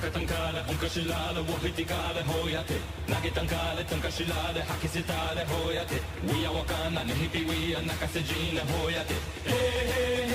Roka tankale, unka shilale, wohiti kale, hoyate Nage tankale, tanka shilale, haki hey, hey.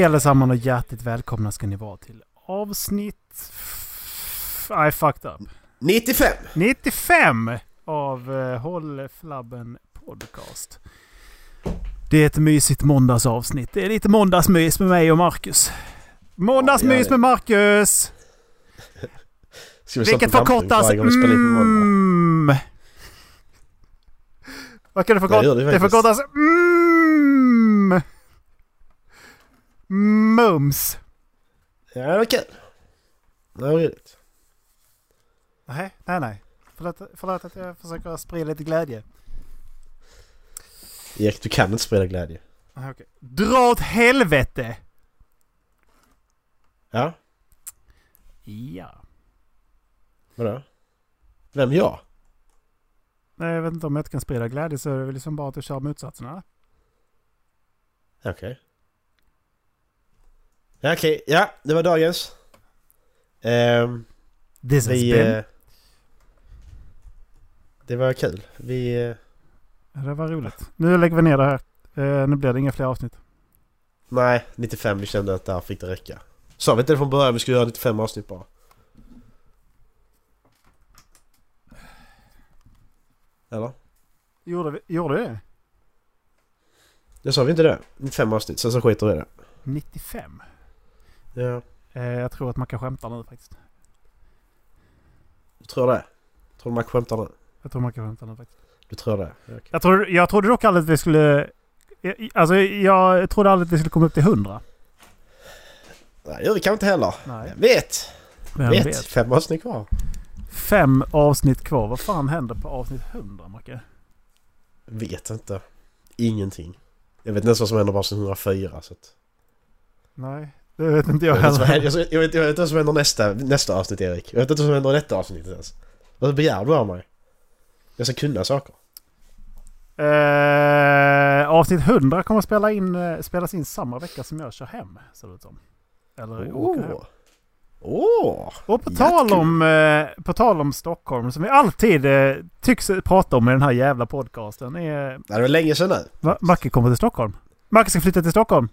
Hej allesammans och hjärtligt välkomna ska ni vara till avsnitt... I fucked up. 95! 95 av uh, Håll Flabben Podcast. Det är ett mysigt måndagsavsnitt. Det är lite måndagsmys med mig och Marcus. Måndagsmys Ja, med Marcus! Vilket förkortas mm. Vad kan det förkortas? det Det förkortas mm. Mums. Ja, det var kul. Det var roligt. Nej, nej, nej. Förlåt, förlåt att jag försöker sprida lite glädje. Erik, du kan inte sprida glädje. Ah, okej. Dra åt helvete! Ja, Ja. vadå? Vem jag? Nej, jag vet inte om jag inte kan sprida glädje så är det väl liksom bara att du kör motsatsen eller? Okej. Ja, okej. Ja, det var dagens. Ehm, This has vi... been. Eh, det var kul. Vi... Ja, Det var roligt. Nu lägger vi ner det här. Eh, nu blir det inga fler avsnitt. nej, 95. Vi kände att där fick det räcka. Sa vi inte det från början? Vi skulle göra 95 avsnitt bara. Eller? Gjorde vi gjorde vi det? Det sa vi inte det? 95 avsnitt, sen så skiter vi i det. 95? Ja. Eh, jag tror att man kan skämta nu faktiskt. Du tror det? Tror du man skämtar nu? Jag tror man kan skämta nu faktiskt. Du tror det? Okej. Jag, tror, jag trodde dock aldrig att vi skulle... jag- Alltså jag trodde aldrig att vi skulle komma upp till 100. Nej, det gör vi kanske inte heller. Nej. Vem vet? Vem vet? vet? Fem avsnitt kvar. Fem avsnitt kvar. Vad fan händer på avsnitt 100 Macke? Vet inte. Ingenting. Jag vet nästan vad som händer på avsnitt 104 så att... Nej, det vet inte jag heller. jag, jag, vet, jag vet inte vad som händer nästa, nästa avsnitt Erik. Jag vet inte vad som händer detta avsnitt ens. Vad begär du av mig? Jag ska kunna saker. Eh, avsnitt 100 kommer att spela in, eh, spelas in samma vecka som jag kör hem. Ser det ut som. Eller åker hem. Åh! Och på tal, om, eh, på tal om Stockholm, som vi alltid eh, tycks prata om i den här jävla podcasten. Är, det var länge sedan nu. Macke kommer till Stockholm. Macke ska flytta till Stockholm.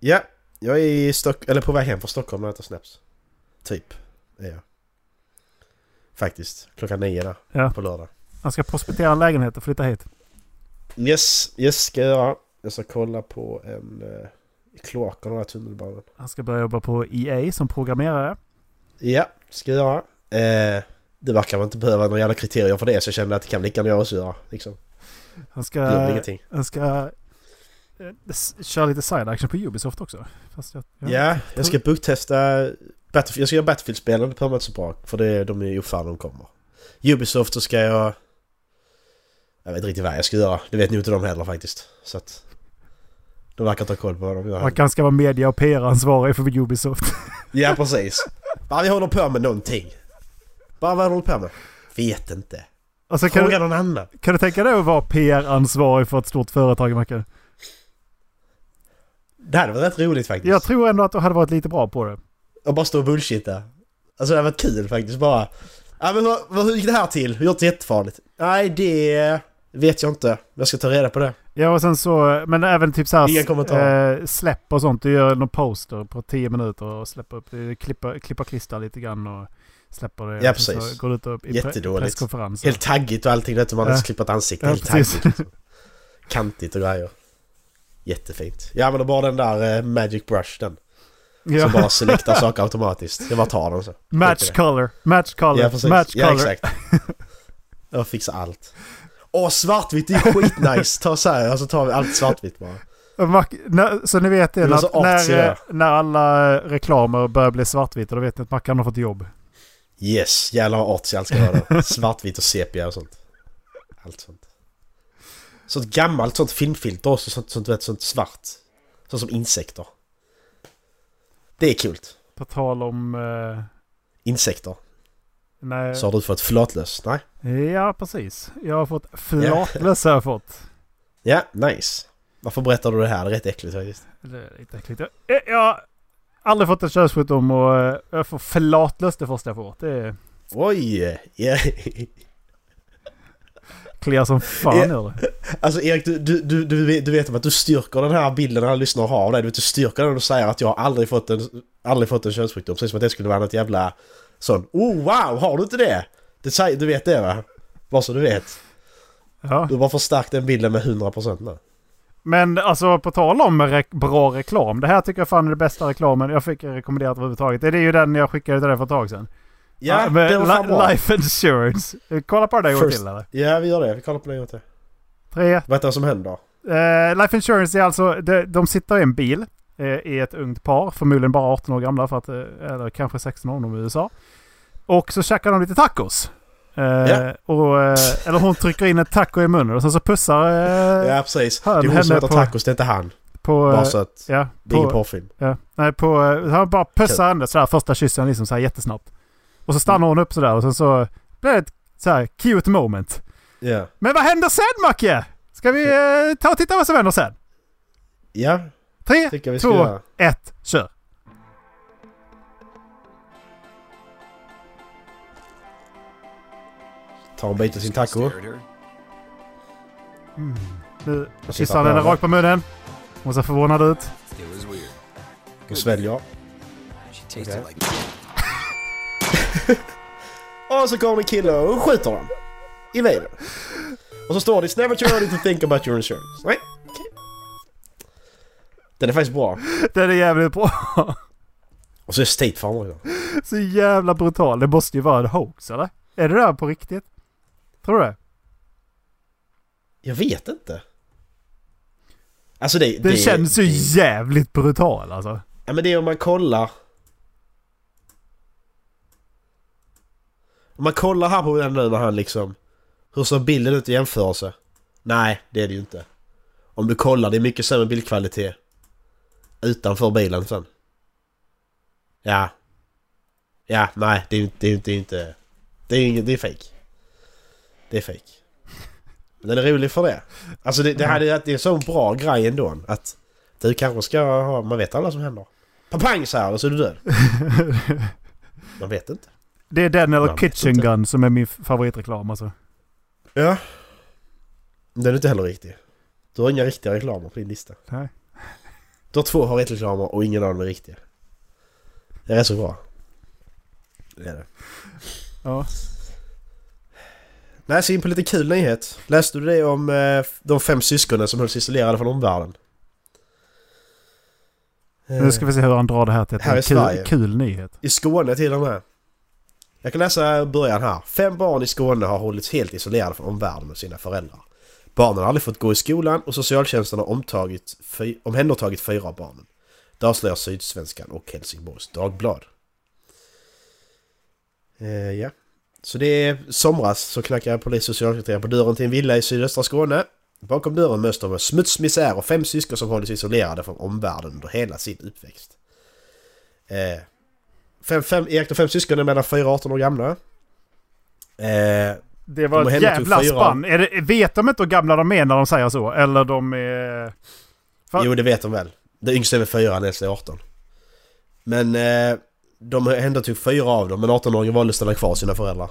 Ja, jag är i Stock eller på väg hem från Stockholm när detta släpps. Typ, är jag. Faktiskt. Klockan nio där, Ja. på lördag. Han ska prospektera en lägenhet och flytta hit. Yes, yes ska jag göra. Jag ska kolla på en... Uh, kloakerna där tunnelbanan. Han ska börja jobba på EA som programmerare. Ja, ska jag göra. Eh, det verkar man inte behöva några jävla kriterier för det så jag kände att det kan lika gärna jag också göra. Liksom. Han Det ska, han ska eh, köra lite side action på Ubisoft också. Fast jag, Ja, jag ska booktesta... Battlefield, jag ska göra Battlefield-spelen, det behöver man inte så bra. För det, de är ju fan de kommer. Ubisoft så ska jag... Jag vet inte riktigt vad jag ska göra. Det vet nog inte de heller faktiskt. Så att... De verkar ta koll på vad de gör. Han ska vara media och PR-ansvarig för Ubisoft. Ja, precis. Bara vi håller på med någonting. Bara vad håller på med? Vet inte. Alltså, kan, Fråga du, någon annan. kan du tänka dig att vara PR-ansvarig för ett stort företag, Macke? Det hade varit rätt roligt faktiskt. Jag tror ändå att du hade varit lite bra på det. Och bara stå och bullshitta. Alltså det hade varit kul faktiskt bara. Ja men vad, hur gick det här till? Hur gjort det jättefarligt? Nej det vet jag inte. Jag ska ta reda på det. Ja och sen så, men även typ såhär eh, släpp och sånt. Du gör någon poster på 10 minuter och släpper upp det. Klippa, klippa klistra lite grann och släpper det. Ja, Och precis. Så går du ut i pre- Jättedåligt. Helt taggigt och allting. Vet du, man har Ja. ja. klippat ansikte. Ja, Helt precis. taggigt. Liksom. Kantigt och grejer. Jättefint. Jag använder bara den där eh, Magic Brush den. ja. Som bara selektar saker automatiskt. Jag bara tar den så. Match det. color, match color, Ja precis. match ja color. exakt. Jag fixar allt. Åh svartvitt är skitnice! Ta så här, alltså tar vi allt svartvitt bara. Så ni vet det, Det när, när, eh, när alla eh, reklamer börjar bli svartvita då vet ni att Mackan har fått jobb. Yes, jävlar vad artsy allt ska vara då. Svartvitt och sepia och sånt. Allt sånt. Sånt gammalt sånt filmfilter också, sånt, sånt, vet, sånt svart. Sånt som insekter. Det är kul. På tal om... Eh, Insekter. nej, Så har du fått flatlös? Nej? Ja, precis. Jag har fått flatlös har jag fått. Ja, nice. Varför berättar du det här? Det är rätt äckligt faktiskt. Det är lite äckligt. Jag, jag har aldrig fått en könssjukdom och eh, jag får flatlös det första jag får. Det är- Oj! Ja. kliar som fan Ja. Alltså Erik, du, du, du, du, vet, att du styrker den här bilden alla lyssnare har av dig. Du, vet, du styrker den och säger att jag har aldrig fått en, aldrig fått en könssjukdom. Precis som att det skulle vara något jävla sån. Oh wow, har du inte det? det säger, du vet det va? Bara så du vet. Ja. Du har bara förstärkt den bilden med 100% nu. Men alltså på tal om re bra reklam. Det här tycker jag fan är det bästa reklamen jag fick rekommenderat överhuvudtaget. Det är ju den jag skickade till dig för ett tag sedan. Ja, det var fan li-. Life Insurance. Kolla på det en gång till eller? Ja, vi gör det. Vi kollar på det en gång till. Tre, Vad är det som händer? Eh, Life Insurance är alltså, de, de sitter i en bil eh, i ett ungt par, förmodligen bara 18 år gamla, för att, eh, eller kanske 16 år om de i USA. Och så käkar de lite tacos. Eh, Ja. och, eh, eller hon trycker in en taco i munnen och sen så pussar eh, Ja, precis. Det är hon som heter på- tacos, det är inte han. på... Bara Eh, så att ja, det är ingen på, porrfilm. ja, nej, på... eh, Han bara pussar henne sådär första kyssen liksom så här jättesnabbt. Och så stannar hon upp sådär och sen så blir det ett så här cute moment. Ja. Men vad händer sen Macke? Ska vi eh, ta och titta vad som händer sen? Ja, Tre, två, göra. ett, kör! Ta en bit av sin taco. Her. Nu sitta han henne på rakt på munnen. Hon ser förvånad ut. Och sväljer. She tasted Okay. Och så kommer en kille och skjuter dem. I bilen. Och så står det It's never too early to think about your insurance. Nej, okej. Den är faktiskt bra. Den är jävligt bra. Och så är State Farm också. Så jävla brutal. Det måste ju vara en hoax eller? Är det där på riktigt? Tror du det? Jag vet inte. Alltså det... Den känns ju det, jävligt brutal alltså. Ja men det är om man kollar... Om man kollar här på den nu när han liksom... Hur ser bilden ut i jämförelse? Nej, det är det ju inte. Om du kollar, det är mycket sämre bildkvalitet. Utanför bilen sen. Ja. Ja, nej, det är ju inte... Det är ju inte... Det är, inte, det är, inget- det är fake. Det är fake. Men den är rolig för det. Alltså det, det, här, är- det är en sån bra grej ändå. Att du kanske ska ha... Man vet alla som händer. Papang här och så är du död. Man vet inte. Det är den eller Kitchen inte. Gun som är min favoritreklam alltså. Ja. Den är inte heller riktig. Du har inga riktiga reklamer på din lista. Nej. Du har två har-rätt-reklamer och ingen av dem är riktiga. Det är så bra. Det är det. Ja. Nej, så in på lite kul nyhet. Läste du det om eh, de fem syskonen som hölls isolerade från omvärlden? Nu ska vi se hur han drar det här till Här en kul, kul nyhet. I Skåne till och med. Jag kan läsa början här. Fem barn i Skåne har hållits helt isolerade från omvärlden med sina föräldrar. Barnen har aldrig fått gå i skolan och socialtjänsten har omtagit, fy, omhändertagit fyra av barnen. Det avslöjar Sydsvenskan och Helsingborgs Dagblad. Eh, ja. Så det är somras så knackar polis och socialsekreterare på dörren till en villa i sydöstra Skåne. Bakom dörren möts de av smuts, misär och fem syskon som hållits isolerade från omvärlden under hela sin uppväxt. Eh, fem, fem, Erik och fem syskon är mellan 4 och 18 år gamla. Eh, Det var De ett jävla spann. Är det, vet de inte hur gamla de är när de säger så? Eller de är... Fa- jo, det vet de väl. Det yngsta är väl 4, den äldsta är 18. Men eh, de hände tog fyra av dem, men 18-åringen valde att ställa kvar sina föräldrar.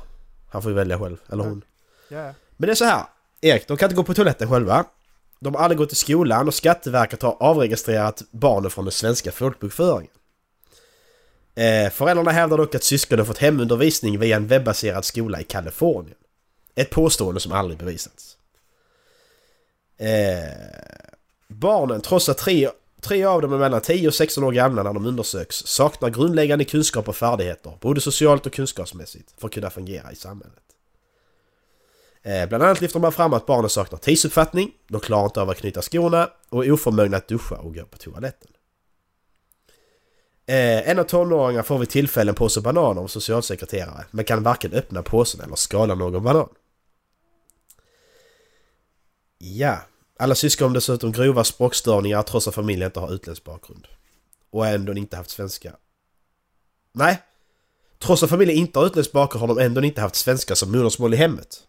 Han får ju välja själv, eller hon. Ja. Men det är så här. Erik, de kan inte gå på toaletten själva. De har aldrig gått i skolan och Skatteverket har avregistrerat barnen från den svenska folkbokföringen. Eh, föräldrarna hävdar dock att syskonen fått hemundervisning via en webbaserad skola i Kalifornien. Ett påstående som aldrig bevisats. Eh, barnen, trots att tre, tre av dem är mellan 10 och 16 år gamla när de undersöks, saknar grundläggande kunskap och färdigheter, både socialt och kunskapsmässigt, för att kunna fungera i samhället. Eh, bland annat lyfter man fram att barnen saknar tidsuppfattning, de klarar inte av att knyta skorna och är oförmögna att duscha och gå på toaletten. Eh, en av tonåringarna får vid tillfällen på sig bananer av socialsekreterare men kan varken öppna påsen eller skala någon banan. Ja, alla syskon har dessutom grova språkstörningar trots att familjen inte har utländsk bakgrund. Och ändå inte haft svenska. Nej! Trots att familjen inte har utländsk bakgrund har de ändå inte haft svenska som modersmål i hemmet.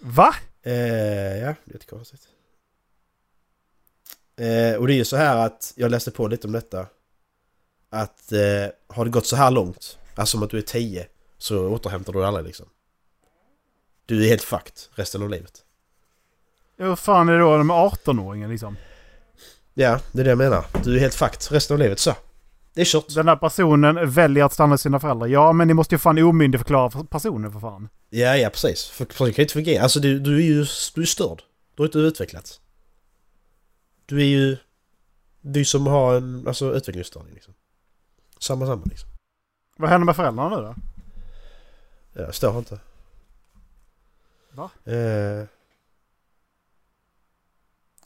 Va? Eh, ja, det är jättekonstigt. Eh, och det är ju så här att jag läste på lite om detta. Att eh, har det gått så här långt, alltså som att du är 10, så återhämtar du dig aldrig liksom. Du är helt fucked resten av livet. Hur fan är det då de 18-åringen liksom? Ja, det är det jag menar. Du är helt fucked resten av livet så. Det är kört. Den här personen väljer att stanna med sina föräldrar. Ja, men ni måste ju fan omyndigförklara för personen för fan. Ja, ja precis. För för det kan ju inte fungera. Alltså du, du är ju du är störd. Du har inte utvecklats. Du är ju... Du som har en alltså, utvecklingsstörning liksom. Samma, samma liksom. Vad händer med föräldrarna nu då? Ja, det står inte. Va? Eh,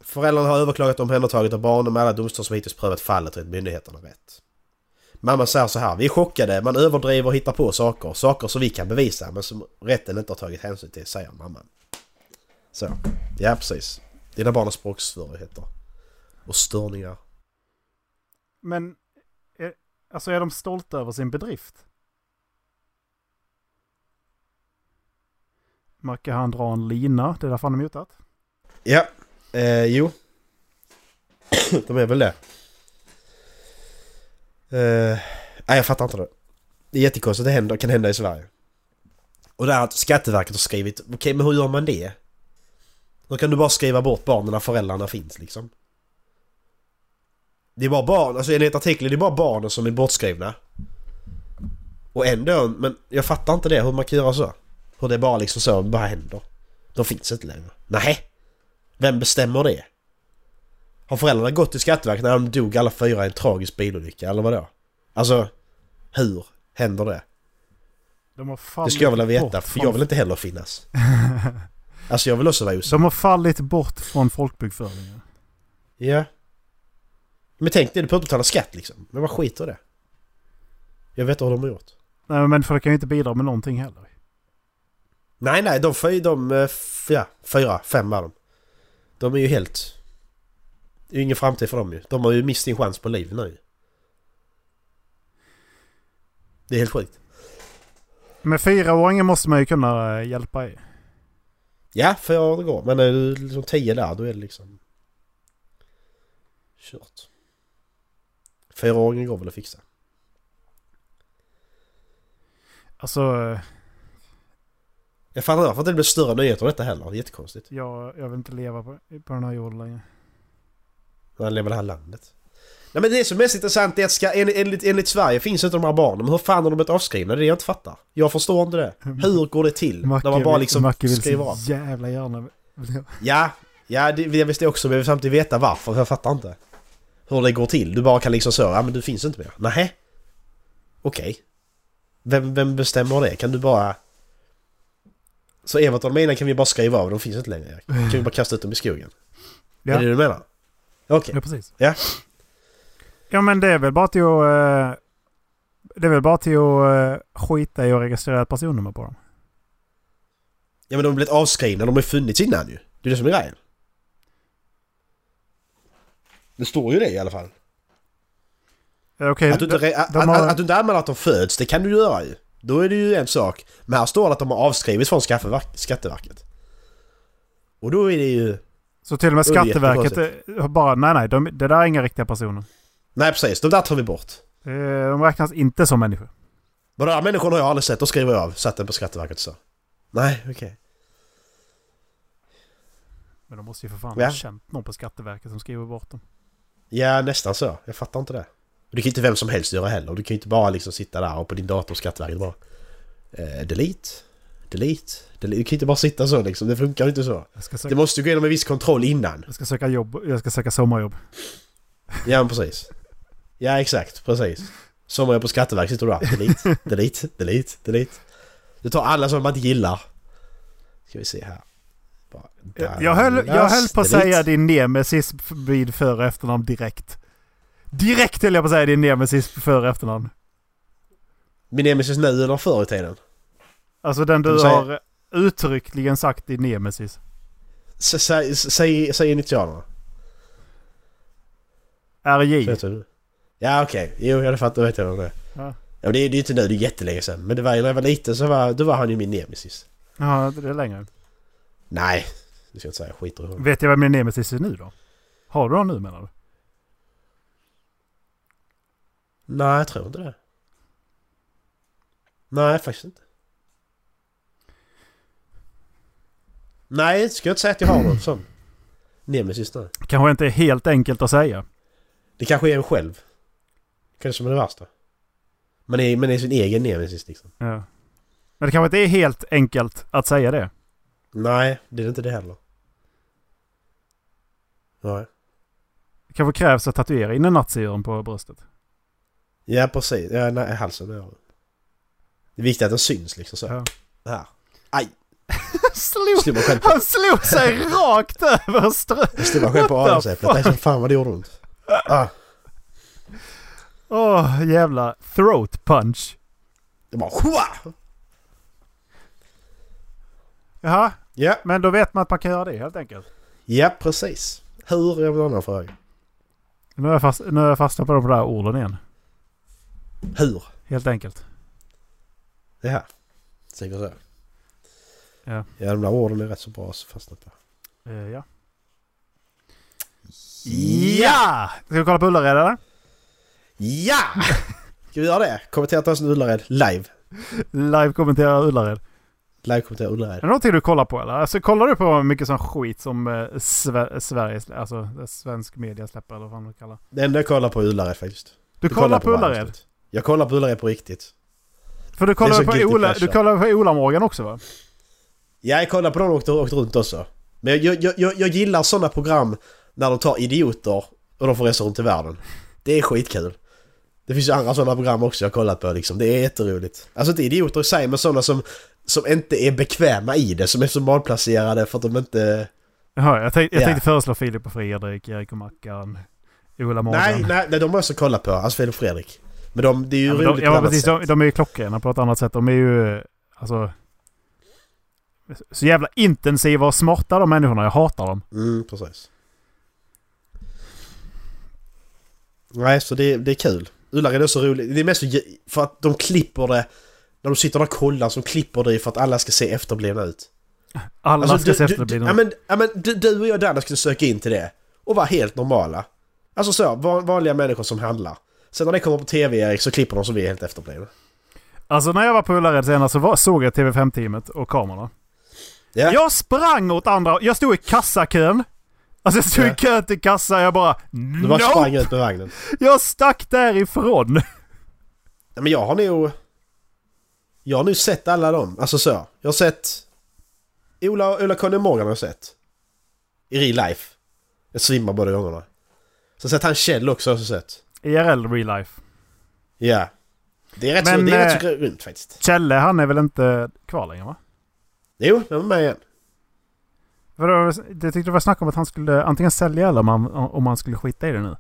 föräldrarna har överklagat omhändertaget av barnen med alla domstolar som hittills prövat fallet och gett myndigheterna rätt. Mamma säger så här, vi är chockade, man överdriver och hittar på saker, saker som vi kan bevisa men som rätten inte har tagit hänsyn till, säger mamman. Så, ja precis. Dina barn har språksvårigheter. Och störningar. Men... Alltså är de stolta över sin bedrift? Macke han drar en lina. Det är därför han är mutat. Ja, eh, jo. De är väl det. Eh, nej, jag fattar inte det. Det är jättekonstigt, det händer, kan hända i Sverige. Och det är att Skatteverket har skrivit, okej men hur gör man det? Då kan du bara skriva bort barnen när föräldrarna finns liksom? Det är bara barn, alltså enligt artikeln det är bara barnen som är bortskrivna. Och ändå, men jag fattar inte det, hur man kan göra så. Hur det bara liksom så, bara händer. De finns inte längre. Nej. Vem bestämmer det? Har föräldrarna gått till Skatteverket när de dog alla fyra i en tragisk bilolycka eller vadå? Alltså, hur händer det? De har Det fallit skulle jag vilja veta, bort för från- jag vill inte heller finnas. Alltså jag vill också vara osäker. De har fallit bort från folkbokföringen. Ja. Men tänk dig, du behöver inte betala skatt liksom. Men vad skiter det? Jag vet inte hur de har gjort. Nej men för det kan ju inte bidra med någonting heller. Nej, nej, de, fy- de eh, ja, fyra, fem är de. De är ju helt... Det är ju ingen framtid för dem ju. De har ju mist sin chans på liv nu. Det är helt sjukt. Men fyraåringen måste man ju kunna eh, hjälpa i. Ja, fyra år det går. Men är du liksom tio där, då är det liksom... Kört. Fyraåringen går väl att fixa. Alltså, Jag fattar inte varför det blir större nyheter av detta heller. Det är jättekonstigt. jag, jag vill inte leva på, på den här jorden längre. Han lever i det här landet. Nej men det som är mest intressant är att ska, enligt, enligt, enligt Sverige finns inte de här barnen. Men hur fan har de blivit avskrivna? Det är det jag inte fattar. Jag förstår inte det. Hur går det till? när man bara liksom Macke vill skriver av. jävla gärna... Ja, ja det, jag visste också men jag vill samtidigt veta varför. Jag fattar inte. Hur det går till. Du bara kan liksom så, ja men du finns inte mer. Nej. Okej. Vem, vem bestämmer det? Kan du bara... Så Evert och mina kan vi bara skriva av, de finns inte längre. Kan vi bara kasta ut dem i skogen? Ja. Är det det du menar? Okej. Ja, precis. Ja. Ja, men det är väl bara till att... eh, Det är väl bara till att eh, skita i att registrera ett personnummer på dem. Ja men de har blivit avskrivna, de har funnits innan ju. Det är det som är grejen. Det står ju det i alla fall. Okej, Att du, inte, de- att, de att, har- att du inte anmäler att de föds, det kan du göra ju. Då är det ju en sak. Men här står det att de har avskrivits från Skatteverk- Skatteverket. Och då är det ju... så till och med Skatteverket har bara... Nej, nej. De, det där är inga riktiga personer. Nej precis, de där tar vi bort. Eh, De räknas inte som människor. De där människorna har jag aldrig sett, då skriver jag av. Satt den på Skatteverket så. Nej, okej. Men de måste ju för fan Ja. ha känt någon på Skatteverket som skriver bort dem. Ja, nästan så. Jag fattar inte det. Och det kan ju inte vem som helst göra heller. Du kan ju inte bara liksom sitta där och på din dator Skatteverket bara... Eh, delete. Delete. delete. Du kan ju inte bara sitta så liksom. Det funkar inte så. Ska, Det söka, måste ju gå igenom en viss kontroll innan. jag ska söka jobb. Jag ska söka sommarjobb. Ja, men precis. Ja, exakt. Precis. Som jag på Skatteverket sitter du där. Delete, delete, delete, delete. Du tar alla som man inte gillar. Ska vi se här. Jag höll, jag höll på att säga din nemesis vid för och efternamn direkt. Direkt höll jag på att säga din nemesis för och efternamn. Min nemesis nu eller förr i tiden? Alltså den du säga- har uttryckligen sagt din nemesis. Säg, säg, säg initialerna. RJ. Ja okej, jo jag fattar, vet jag vad det är. Ja. Ja, men det, är- är inte nu, det är jättelänge sedan. Men det var ju när jag var liten så var, då var han ju min nemesis. Ja, det är längre. Nej, det ska jag inte säga. Skiter i honom. Vet jag vem min nemesis är nu då? Har du honom nu menar du? Nej, jag tror inte det. Nej, faktiskt inte. Nej, ska jag inte säga att jag har någon sån. Nemesis nu. Kanske inte är helt enkelt att säga. Det kanske är en själv. Kanske som är det värsta. Man är, man är sin egen nemesis liksom. Ja. Men det kanske inte är helt enkelt att säga det. Nej, det är inte det heller. Nej. Det kanske krävs att tatuera in en naziöron på bröstet. Ja, precis. Ja, nej, halsen är det. Är viktigt att den syns liksom så. Ja. Här. Aj! slog, han slog sig rakt över strö... jag slog mig själv på adamsäpplet. Nej, som fan vad det gjorde ont. Ah, Åh, jävla throat punch. det bara... Hua! Jaha, Ja, men då vet man att man kan göra det helt enkelt. ja precis. Hur är en annan fråga. Nu är jag, fast, nu är jag fastnat på de där orden igen. Hur? Helt enkelt. Ja, säkert så. Ja. Ja, de där orden är rätt så bra så fastnat på. Eh, ja. Ja! Ska vi kolla på Ullared eller? Ja! Ska vi göra det? Kommentera Thomson Ullared live. Live kommentera Ullared. Live kommentera Ullared. Är det någonting du kollar på eller? Alltså kollar du på mycket sån skit som eh, Sve- Sveriges, alltså svensk media släpper eller vad du kallar Det enda jag kollar på är Ullared faktiskt. Du Jag kollar på varje Ullared? Jag kollar på Ullared på riktigt. För du kollar på Ola, du kollar på Ola Morgan också va? Ja, jag kollar på dem och åkt, åkt runt också. Men jag, jag, jag, jag gillar sådana program när de tar idioter och de får resa runt i världen. Det är skitkul. Det finns ju andra sådana program också jag har kollat på liksom. Det är jätteroligt. Alltså inte idioter i sig men sådana som, som inte är bekväma i det. Som är så malplacerade för att de inte... Jaha, jag, tänkte, jag Ja. tänkte föreslå Filip och Fredrik, Erik och Mackan, Ola Morgan. Nej, nej, nej, de har jag också kollat på. Alltså Filip och Fredrik. Men de, det är ju Ja, roligt de, på ja, ett annat precis, sätt. de, de är ju klockrena på ett annat sätt. De är ju alltså... Så jävla intensiva och smarta de människorna. Jag hatar dem. Mm, precis. Nej, så det, det är kul. Ullared är så roligt. Det är mest för att de klipper det... När de sitter där och kollar så klipper det för att alla ska se efterblivna ut. Alla Alltså, ska du, se du, efter du, bli ja, men, ja, men du, du och jag Danne skulle söka in till det. Och vara helt normala. Alltså så, van, vanliga människor som handlar. Sen när det kommer på TV Erik så klipper de som vi är helt efterblivna. Alltså när jag var på Ullared senast så var, såg jag TV5-teamet och kamerorna. Ja. Jag sprang åt andra... Jag stod i kassakön. Alltså jag stod Ja. i kö till kassa jag bara... Du bara sprang No! ut med vagnen. Jag stack därifrån! Ja, men jag har nog... Jag har nu sett alla dem. Alltså så. Jag har sett... Ola, Ola Conny Morgan har jag sett. I real life. Jag svimmar båda gångerna. Så jag sett han Kjell också har jag sett. IRL real life. Ja. Det är rätt, så, Men, det är rätt så eh, grymt faktiskt. Kjelle han är väl inte kvar längre va? Jo, jag var med igen. För det, tyckte det var snack om att han skulle antingen sälja eller om han, om han skulle skita i det nu.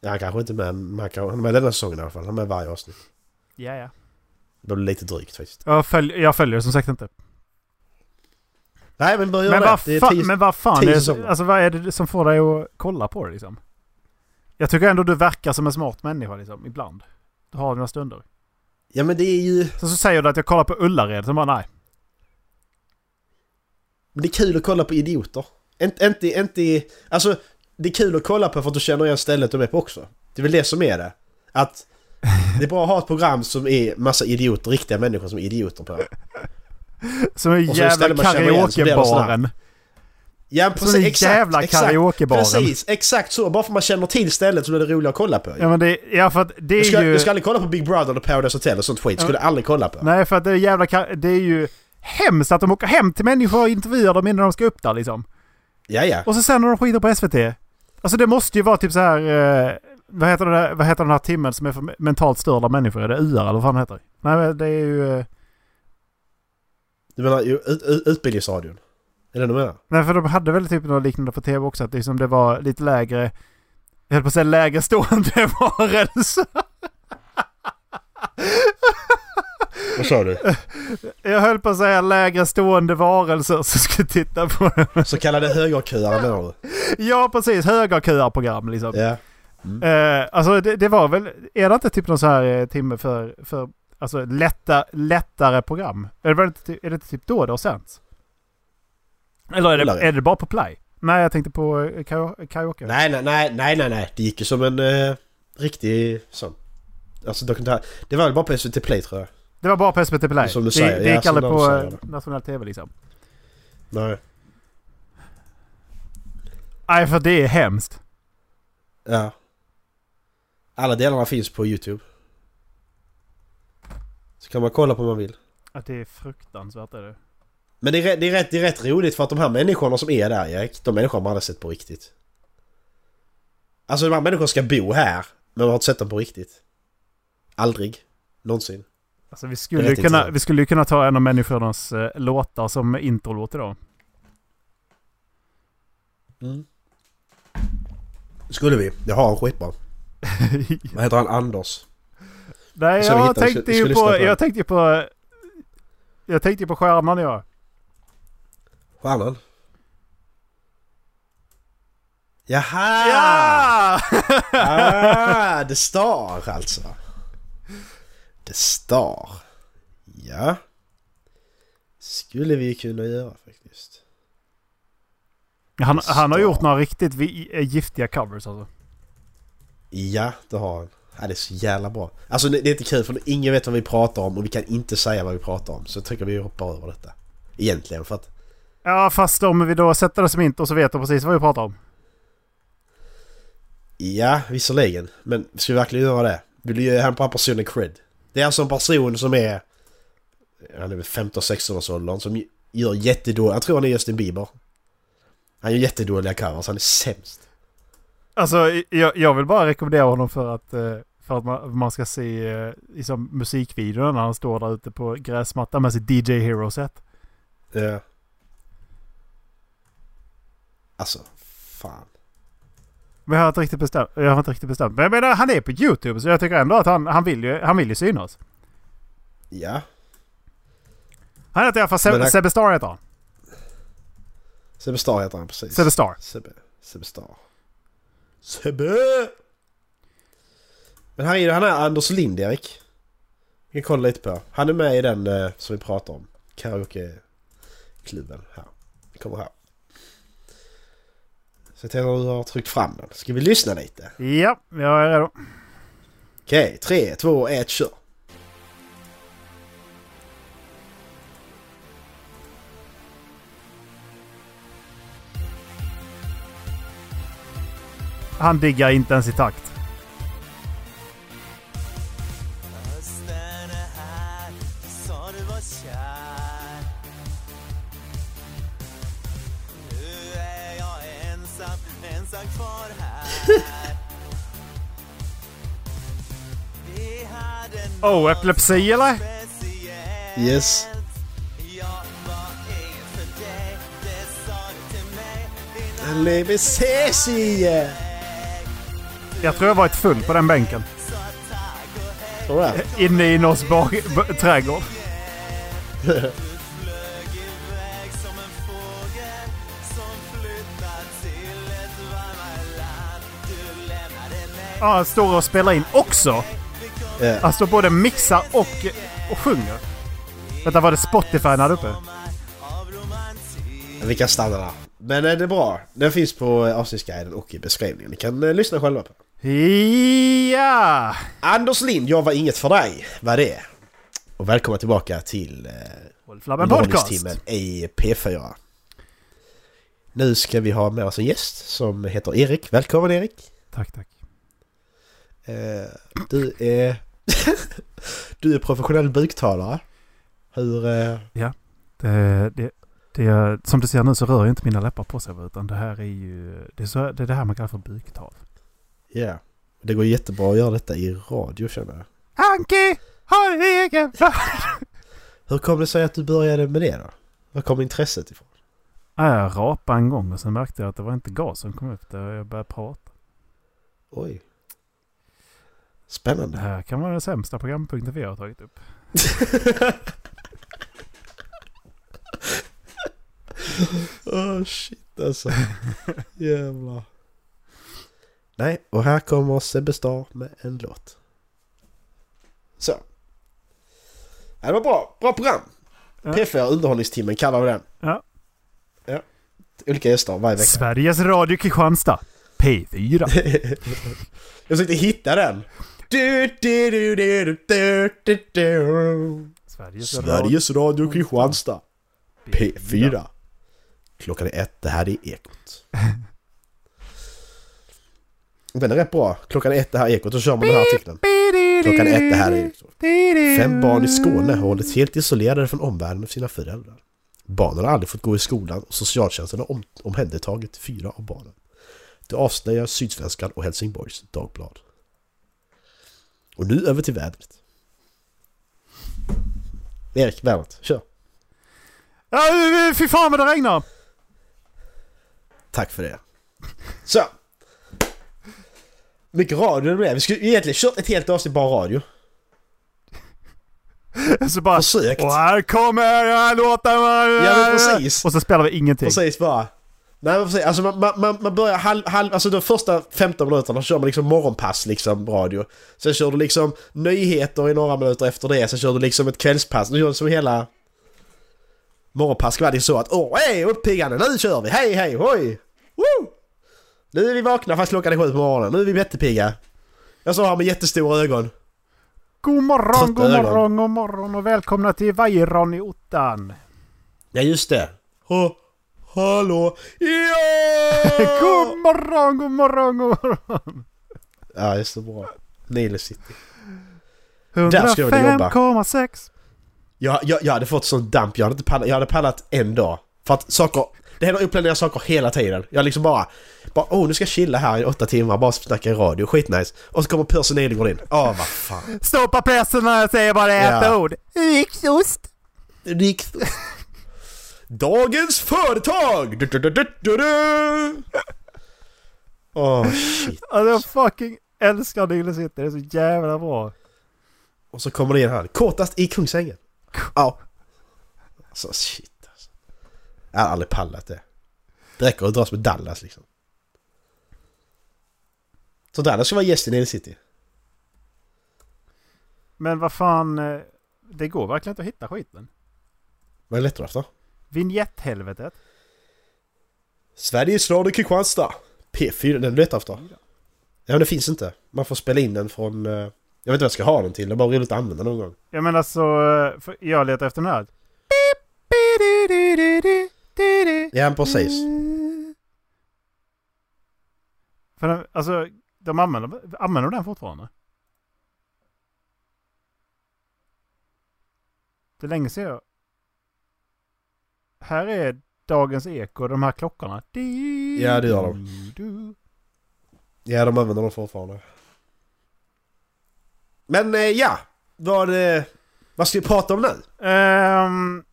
Ja, han kanske inte är med. Han, han är med denna säsongen i alla fall. Han är med varje avsnitt. Ja, ja. Det blir lite drygt faktiskt. Jag, följ, jag följer som sagt inte. Nej, men börja Men det. vad, det fa- tio, men vad fan, är, alltså, vad är det som får dig att kolla på det liksom? Jag tycker ändå du verkar som en smart människa liksom, ibland. Du har dina stunder. Ja, men det är ju... Så, så säger du att jag kollar på Ullared, så bara nej. Men det är kul att kolla på idioter. Inte, inte, inte... Alltså, det är kul att kolla på för att du känner igen stället de är på också. Det är väl det som är det. Att det är bra att ha ett program som är massa idioter, riktiga människor som är idioter på. Som en så jävla karaokebaren. Ja, Som en jävla karaokebaren. Precis, exakt så. Bara för man känner till stället så blir det roligt att kolla på. Ja men det, ja för att det du, ska, är ju... du ska aldrig kolla på Big Brother eller Paradise Hotel och sånt skit. Det skulle du aldrig kolla på. Nej för att det är jävla Det är ju hemskt att de åker hem till människor och intervjuar dem innan de ska upp där liksom. Ja, ja. Och så sen när de skiter på SVT. Alltså det måste ju vara typ så här... Eh, vad, heter det där, vad heter den här timmen som är för mentalt störda människor? Är det UR eller vad fan heter det? Nej men det är ju... Eh, Du menar Utbildningsradion? Är det du menar? Nej, för de hade väl typ något liknande på tv också. Att liksom det var lite lägre... Jag höll på att säga lägre stående varelser. Vad sa du? Jag höll på att säga lägre stående varelser som skulle titta på det. Så kallade högerköare menar du? Ja, precis. Högerköarprogram liksom. Ja. Eh, alltså det, det var väl... Är det inte typ någon så här eh, timme för... för alltså lätta, lättare program? Är det, inte, är det inte typ då det har sänts? Eller är det, är det bara på play? Nej, jag tänkte på eh, kara- karaoke. Nej, nej, nej, nej, nej, nej. Det gick ju som en eh, riktig sån. Alltså dokumentär. Det var väl bara på SVT Play tror jag. Det var bara på SVT Play. Som du det, säger, det ja, gick som aldrig på eh, det. nationell tv liksom. Nej. Nej, för det är hemskt. Ja. Alla delarna finns på YouTube. Så kan man kolla på om man vill. Att det är fruktansvärt är det. Men det är, det, är rätt, det är rätt roligt för att de här människorna som är där Erik, de människorna man hade sett på riktigt. Alltså de här människorna ska bo här, men man har inte sett dem på riktigt. Aldrig. Någonsin. Alltså vi skulle, ju kunna, vi skulle kunna ta en av människornas eh, låtar som introlåt idag. Mm. Skulle vi. Jag har en skitbra. Vad heter han? Anders? Nej, jag ska- tänkte ju på... Jag tänkte ju på... Jag tänkte ju på stjärnan ja. Stjärnan? Jaha! Ja! Ah, The Star alltså. The Star. Ja. Skulle vi kunna göra faktiskt. han, han har gjort några riktigt giftiga covers alltså. Ja, det har han. Ja, det är så jävla bra. Alltså det, är inte kul för ingen vet vad vi pratar om och vi kan inte säga vad vi pratar om. Så jag tycker vi hoppar över detta. Egentligen för att... Ja, fast om vi då sätter det som inte och så vet de precis vad vi pratar om. Ja, visserligen. Men ska vi verkligen göra det? Vill du ge han på personen cred? Det är alltså en person som är... Han är väl 15-16 års åldern som gör jättedåliga... Jag tror han är Justin Bieber. Han gör jättedåliga covers. Han är sämst. Alltså, jag, jag vill bara rekommendera honom för att, eh, för att man, man ska se eh, liksom, musikvideon när han står där ute på gräsmattan med sitt DJ Hero-set. Ja. Alltså, fan. Men jag har inte riktigt bestämt. Jag har inte riktigt bestämt. Men jag menar, han är på YouTube så jag tycker ändå att han, han, vill, ju, han vill ju synas. Ja. Han heter i alla fall Seb, han- Sebbe Star heter han. Sebbe Star heter han precis. Sebbe Star. Sebbe. Sebbe Star. Sebbe! Men här är ju han är Anders Lind, Erik. Vi kan kolla lite på. Han är med i den eh, som vi pratar om. Karaoke-klubben här. Vi kommer här. Så jag tänker att du har tryckt fram den. Ska vi lyssna lite? Ja, jag är redo. Okej, tre, två, ett, kör! Han diggar inte ens i takt. Oh, epilepsi eller? Yes. Jag var inget Jag tror jag varit full på den bänken. Tror du? Inne i någons trädgård. Ja, han står och spelar in också. Han står både mixar och, och sjunger. Vänta, var det Spotify här uppe? av romantik Vi kan stanna där. Men eh, det är bra. Den finns på eh, avsnittsguiden och i beskrivningen. Ni kan eh, lyssna själva på. Ja! Anders Lind, jag var inget för dig. Vad är det? Och välkomna tillbaka till eh, Podcast. i P4. Nu ska vi ha med oss en gäst som heter Erik. Välkommen Erik! Tack, tack. Eh, du är... du är professionell buktalare. Hur... Eh, Det, det, det, som du ser nu så rör inte mina läppar på sig utan det här är ju... Det är, så, det är det här man kallar för buktal. Ja. Det går jättebra att göra detta i radio känner jag. Anki har egen Hur kom det sig att du började med det då? Var kom intresset ifrån? Ja, Jag rapade en gång och sen märkte jag att det var inte gas som kom upp där jag började prata. Oj. Det Spännande. här kan vara den sämsta programpunkten vi har tagit upp. Åh shit alltså. Jävlar. Nej, och här kommer Sebbe Star med en låt. Så. Ja, det var bra. Bra program. Ja. P4 Underhållningstimmen kallar vi den. Ja. Ja. Olika gäster varje vecka. Sveriges Radio Kristianstad. P4. Jag försökte hitta den. Du, du, du, du, du, du, du, du. Sveriges, Sveriges Radio Kristianstad. P4. Klockan är ett, det här är Ekot. Den är rätt bra. Klockan ett, det här är Ekot. Då kör man den här artikeln. Klockan ett, det här är Ekot. Fem barn i Skåne har hållits helt isolerade från omvärlden av sina föräldrar. Barnen har aldrig fått gå i skolan och socialtjänsten har om, omhändertagit fyra av barnen. Det avslöjar Sydsvenskan och Helsingborgs Dagblad. Och nu över till vädret. Erik, vädret. Kör. Ja, fy fan vad det regnar! Tack för det. Så. Mycket radio det blev. Vi skulle egentligen kört ett helt avsnitt bara radio. Så bara... Försökt. Och här kommer jag låta Ja men precis. Och så spelar vi ingenting. Precis bara. Nej men precis. Alltså man, man, man börjar halv, halv, alltså de första 15 minuterna kör man liksom morgonpass liksom radio. Sen kör du liksom nyheter i några minuter efter det. Sen kör du liksom ett kvällspass. Du kör som hela morgonpass ska vara liksom så att åh hej uppiggande nu kör vi. Hej hej hoj. Woo! Nu är vi vakna fast klockan är sju på morgonen. Nu är vi jättepigga. Jag står här med jättestora ögon. God morgon, god ögon. morgon, god morgon och välkomna till Vajron i ottan. Ja just det. Ha, hallå. Ja! God morgon, god morgon, god morgon. Ja det, bra. Nile City. Där ska jag vilja jobba. 105,6. Jag, jag, jag hade fått sån damp, jag hade inte pallat, jag hade pallat en dag. För att saker, det händer oplanerade saker hela tiden. Jag liksom bara, bara åh nu ska jag chilla här i åtta timmar, bara snacka i radio, skitnice. Och så kommer Percy Nilegård in. Åh vad fan. Stoppa pressen när jag säger bara ett Ja. ord. Yxost. Rikt. Dagens företag! Du, du, du, du, du. Åh shit. Alltså jag fucking älskar Nile City. Det är så jävla bra. Och så kommer det in här. Kortast i Kungsängen. Ja. Så shit alltså. Jag har aldrig pallat det. Det räcker att dras med Dallas liksom. Så Dallas ska vara gäst i Nile City. Men vad fan. eh, Det går verkligen inte att hitta skiten. Vad är lättare efter? Vinjetthelvetet. Sveriges Radio Kristianstad. P4, den letar efter. Ja men det finns inte. Man får spela in den från... eh, Jag vet inte vad jag ska ha den till. Det är bara roligt att använda någon gång. Jag menar så. eh, Jag letar efter den här. Ja precis. För den, alltså, de använder, använder de den fortfarande? Det är länge sedan jag... Här är Dagens Eko, de här klockorna. Ja, det gör de. Ja de använder den fortfarande. Men eh, ja. Vad, eh, vad ska vi prata om nu? Ehm,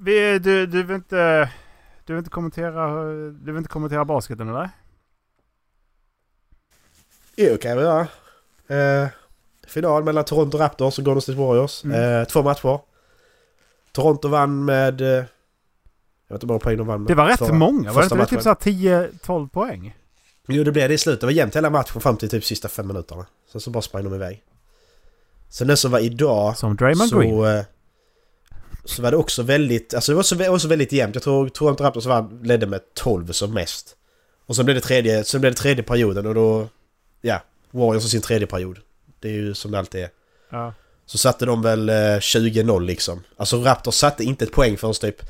vi, du, du vill inte... Du vill inte kommentera, du vill inte kommentera basketen eller? Jo, kan jag göra. Eh, final mellan Toronto Raptors och Golden State Warriors. Mm. Eh, två matcher. Toronto vann med... Eh, jag vet inte hur många poäng de vann med. Det var rätt förra- många. Var det inte typ såhär 10-12 poäng? Jo, det blev det i slutet. Det var jämnt hela matchen fram till typ sista fem minuterna. Sen så bara sprang de iväg. Sen det som var idag Som Draymond Green. så... Eh, så var det också väldigt... Alltså det var så, också väldigt jämnt. Jag tror Toronto Raptors vann, ledde med 12 som mest. Och sen blev det tredje, sen blev det tredje perioden och då... Ja, Warriors har sin tredje period. Det är ju som det alltid är. Ja. Så satte de väl eh, 20-0 liksom. Alltså Raptors satte inte ett poäng förrän typ...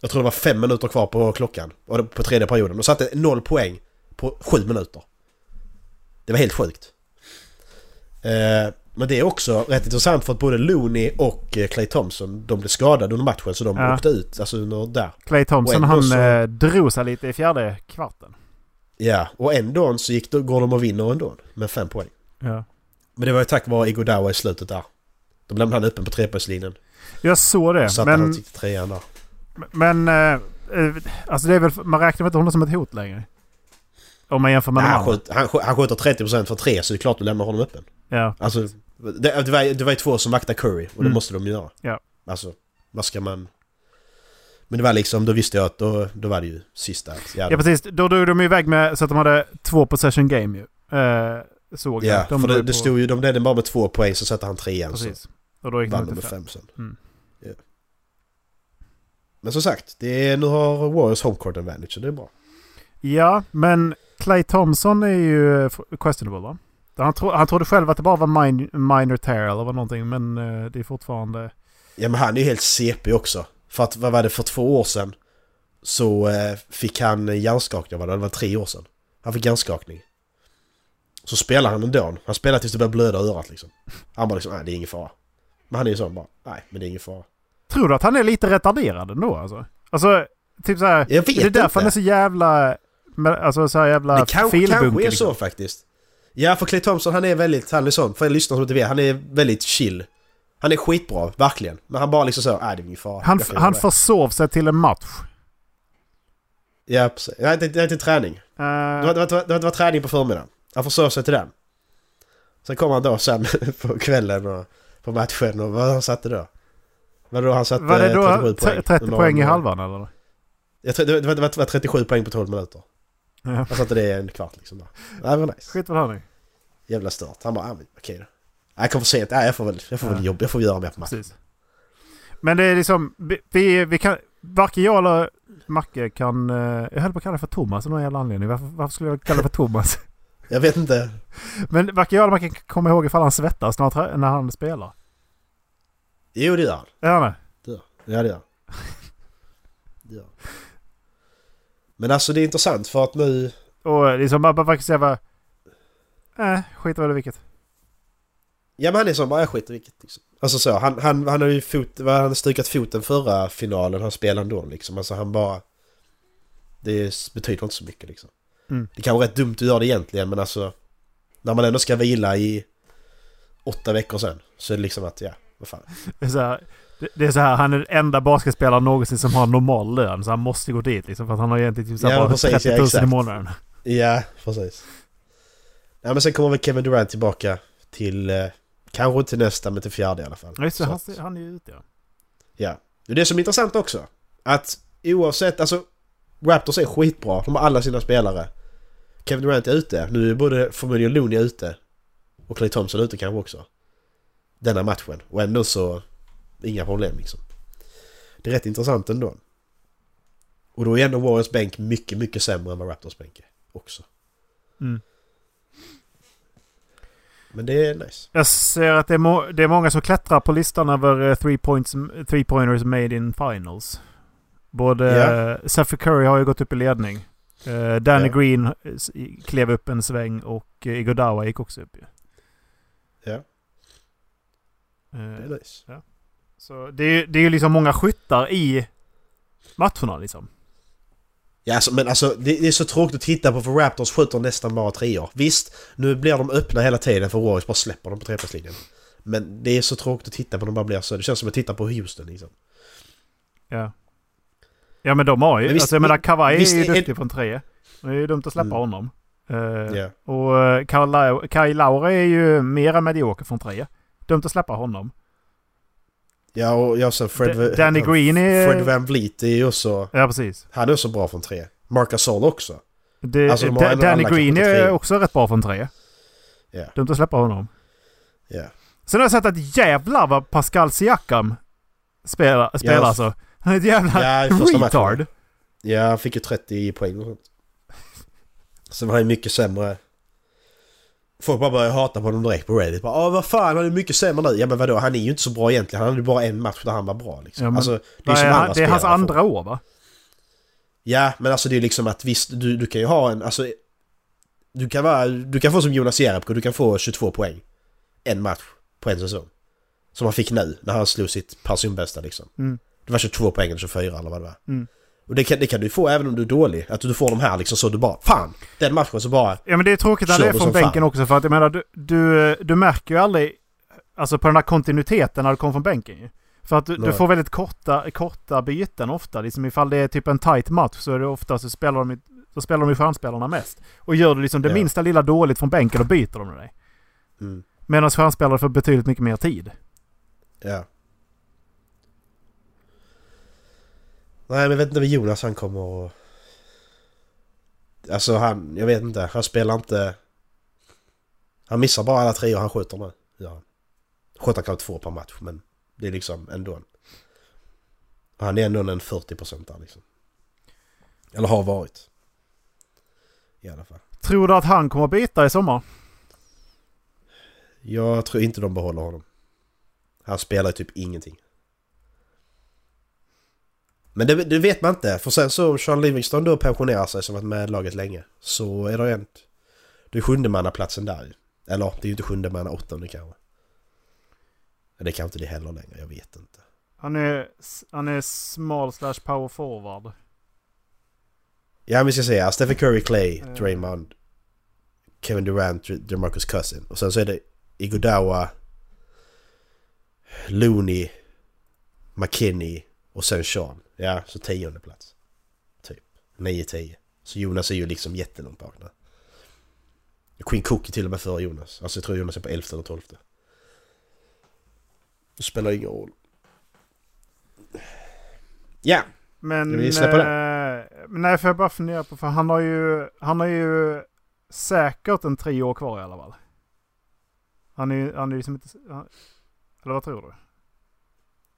Jag tror det var fem minuter kvar på klockan. På tredje perioden. De satte noll poäng på sju minuter. Det var helt sjukt. Eh, men det är också rätt intressant för att både Looney och eh, Clay Thompson de blev skadade under matchen så de Ja. åkte ut. Alltså under där. Clay Thompson han så- eh, drog sig lite i fjärde kvarten. Ja, och ändå så gick, då går de och vinner ändå med fem poäng. Ja. Men det var ju tack vare Iguodala i slutet där. De lämnade han öppen på trepoängslinjen. Jag såg det. Satte han Men, till trean där. men eh, eh, alltså det är väl, man räknar väl inte honom som ett hot längre? Om man jämför med Nej, han, skjuter, han, han skjuter 30% för tre så det är klart du lämnar honom öppen. Ja, Alltså, det, det, var, det var ju två som vaktade Curry och det Mm. måste de göra. Ja. Alltså, vad ska man... Men det var liksom, då visste jag att då, då var det ju sista. Ja, ja precis. Då drog de iväg med så att de hade två possession game ju. Eh, såg jag. ja De för det, det på- stod ju, de ledde bara med två poäng så satte han trean Precis. Och då gick så vann de med fem. sen. Mm. Ja. Men som sagt, det är, nu har Warriors homecourt advantage så det är bra. Ja, men Clay Thompson är ju questionable va? Han, tro, han trodde själv att det bara var min, minor tear eller var någonting men eh, det är fortfarande... Ja men han är ju helt CP också. För att, vad var det, för två år sedan så eh, fick han hjärnskakning, vad det, det var tre år sedan. Han fick hjärnskakning. Så spelar han ändå. Han spelar tills det börjar blöda örat liksom. Han bara liksom, nej det är ingen fara. Men han är ju sån bara, nej men det är ingen fara. Tror du att han är lite retarderad ändå alltså? Alltså, typ så här. Jag vet är det därför inte. han är så jävla... Alltså så här jävla Det kanske, kanske är liksom. så faktiskt. Ja för Clay Thompson han är väldigt, han är sån, för lyssnare som inte vet, han är väldigt chill. Han är skitbra, verkligen. Men han bara liksom så, nej det är ingen fara. Han, han det." försov sig till en match. Ja precis. Nej det det är till träning. Eh, Det var, det, var, det, var, det träning på förmiddagen. Han försov sig till den. Sen kom han då sen på kvällen och på matchen och vad han satte då? Var det då han satte var det 37 då poäng? 30 Någon- poäng i halvan eller? Jag tror, det, var, det, var, det var 37 poäng på 12 minuter. Ja. Han satte det i en kvart liksom. Där. Det var nice. Skit väl här nu. Jävla stört. Han bara, ah, okej då. Nej, Jag kom för sent. Nej, jag får väl, jag får väl Ja. jobb. Jag får göra mer på matchen. Precis. Men det är liksom, vi- vi, kan, varken jag eller Macke kan, eh, jag höll på att kalla för Thomas av någon jävla anledning. Varför, varför skulle jag kalla för Thomas? Jag vet inte. Men varken jag eller Macke kan komma ihåg ifall han svettas när han, när han spelar. Jo, det gör han. Är han det? Ja, det gör han. Men alltså det är intressant för att nu... Och liksom bara, bara faktiskt säga bara... Äh, skit väl i vilket. Ja men han är som bara, jag skiter i vilket liksom. Alltså så, han, han, han har ju fot, han har stukat foten förra finalen han spelade ändå liksom. Alltså han bara... Det betyder inte så mycket liksom. Mm. Det kan vara rätt dumt att göra det egentligen men alltså... När man ändå ska vila i åtta veckor sen så är det liksom att, ja, vad fan. Så här, det, det är så här, han är den enda basketspelaren någonsin som har normal lön. Så han måste gå dit liksom. För att han har egentligen typ så Ja, bara precis, 30 ja, 000 i exakt. månaden. Ja, precis. Ja men sen kommer väl Kevin Durant tillbaka till... Eh, kanske inte till nästa men till fjärde i alla fall. Ja, just det. Han, han är ju ute ja. Ja. Det är som är intressant också. Att oavsett, alltså Raptors är skitbra. De har alla sina spelare. Kevin Durant är ute. Nu är både förmodligen Looney ute. Och Clay Thompson ute kanske också. Denna matchen. Och ändå så... Inga problem liksom. Det är rätt intressant ändå. Och då är ändå Warriors bänk mycket, mycket sämre än vad Raptors bänk är. Också. Mm. Men det är nice. Jag ser att det är, må- det är många som klättrar på listan över eh, three, points, three pointers made in finals. Både Ja. eh, Stephen Curry har ju gått upp i ledning. Eh, Danny Ja. Green eh, klev upp en sväng och uh, Igodawa gick också upp ju. Ja, Eh, det är nice. Så det är, det är ju liksom många skyttar i matcherna liksom. Ja, alltså, men alltså det, det är så tråkigt att titta på för Raptors skjuter nästan bara treor. Visst, nu blir de öppna hela tiden för Warriors bara släpper dem på trepoängslinjen. Men det är så tråkigt att titta på de bara blir så. Det känns som att titta på Houston liksom. Ja. Ja men de har ju, Men visst- alltså jag menar Kawhi visst är ju är- duktig från tre. Det är ju dumt att släppa Mm. honom. Eh, Ja. Och eh, Kyle Laura är ju mera medioker från tre. Dumt att släppa honom. Ja, och jag sen Fred... D- Danny Green är- Fred Van Vliet är ju också... Ja precis. Han är också bra från tre. Marc Gasol också. Det, Alltså, de Danny Green är också rätt bra från tre. Ja. Dumt att släppa honom. Ja. Sen har jag sett att jävlar vad Pascal Siakam spelar, spelar Ja. alltså. Han är ett jävla Ja, matchen. retard. Ja, han fick ju 30 poäng och sånt. Sen var han mycket sämre. Folk bara började hata på honom direkt på Reddit. Bara, Åh vad fan, han är mycket sämre nu. Ja men vadå, han är ju inte så bra egentligen. Han hade bara en match där han var bra liksom. Ja, men- alltså, det är Nej, han- andra det är hans andra år va? Ja, men alltså det är liksom att visst, du, du kan ju ha en, alltså... Du kan, vara, du kan få som Jonas Jerebko, du kan få 22 poäng. En match på en säsong. Som han fick nu, när han slog sitt personbästa liksom. Mm. Det var 22 poäng eller 24 eller vad det var. Mm. Och det kan, det kan du få även om du är dålig. Att du får de här liksom så du bara Fan! Den matchen så bara... Ja men det är tråkigt när det är från som fan. bänken också för att jag menar du, du, du märker ju aldrig alltså på den här kontinuiteten när du kommer från bänken ju. För att du, du får väldigt korta, korta byten ofta. Liksom ifall det är typ en tight match så är det ofta så spelar de, så spelar de i stjärnspelarna mest. Och gör du liksom det Ja. minsta lilla dåligt från bänken då byter de med dig. Mm. Medan stjärnspelare får betydligt mycket mer tid. Ja. Nej men jag vet inte vad Jonas han kommer och... Alltså han, jag vet inte. Han spelar inte... Han missar bara alla tre och han skjuter nu. Ja. Skjuter kanske två per match men det är liksom ändå. Han är ändå en 40% där liksom. Eller har varit. I alla fall. Tror du att han kommer byta i sommar? Jag tror inte de behåller honom. Han spelar typ ingenting. Men det, det vet man inte. För sen så om Sean Livingston då pensionerar sig som varit med laget länge. Så är det en... Det är sjundemannaplatsen där. Eller det är ju inte sjundemanna, åttonde kanske. Det kan inte det heller längre, jag vet inte. Han är, han är small slash power forward. Ja men vi ska säga Stephen Curry, Clay, Eh. Draymond, Kevin Durant, DeMarcus Cousin. Och sen så är det Iguodala, Looney, McKinney och sen Sean. Ja, så tionde plats. Typ. 9-10. Så Jonas är ju liksom jättelångt bak där. Queen Cook är till och med före Jonas. Alltså jag tror Jonas är på 11 eller 12. Det spelar ingen roll. Ja, Men... Vi släppa eh, men nej, för jag bara fundera på, för han har ju, han har ju säkert en tre år kvar i alla fall. Han är ju, han är ju som inte, han, eller vad tror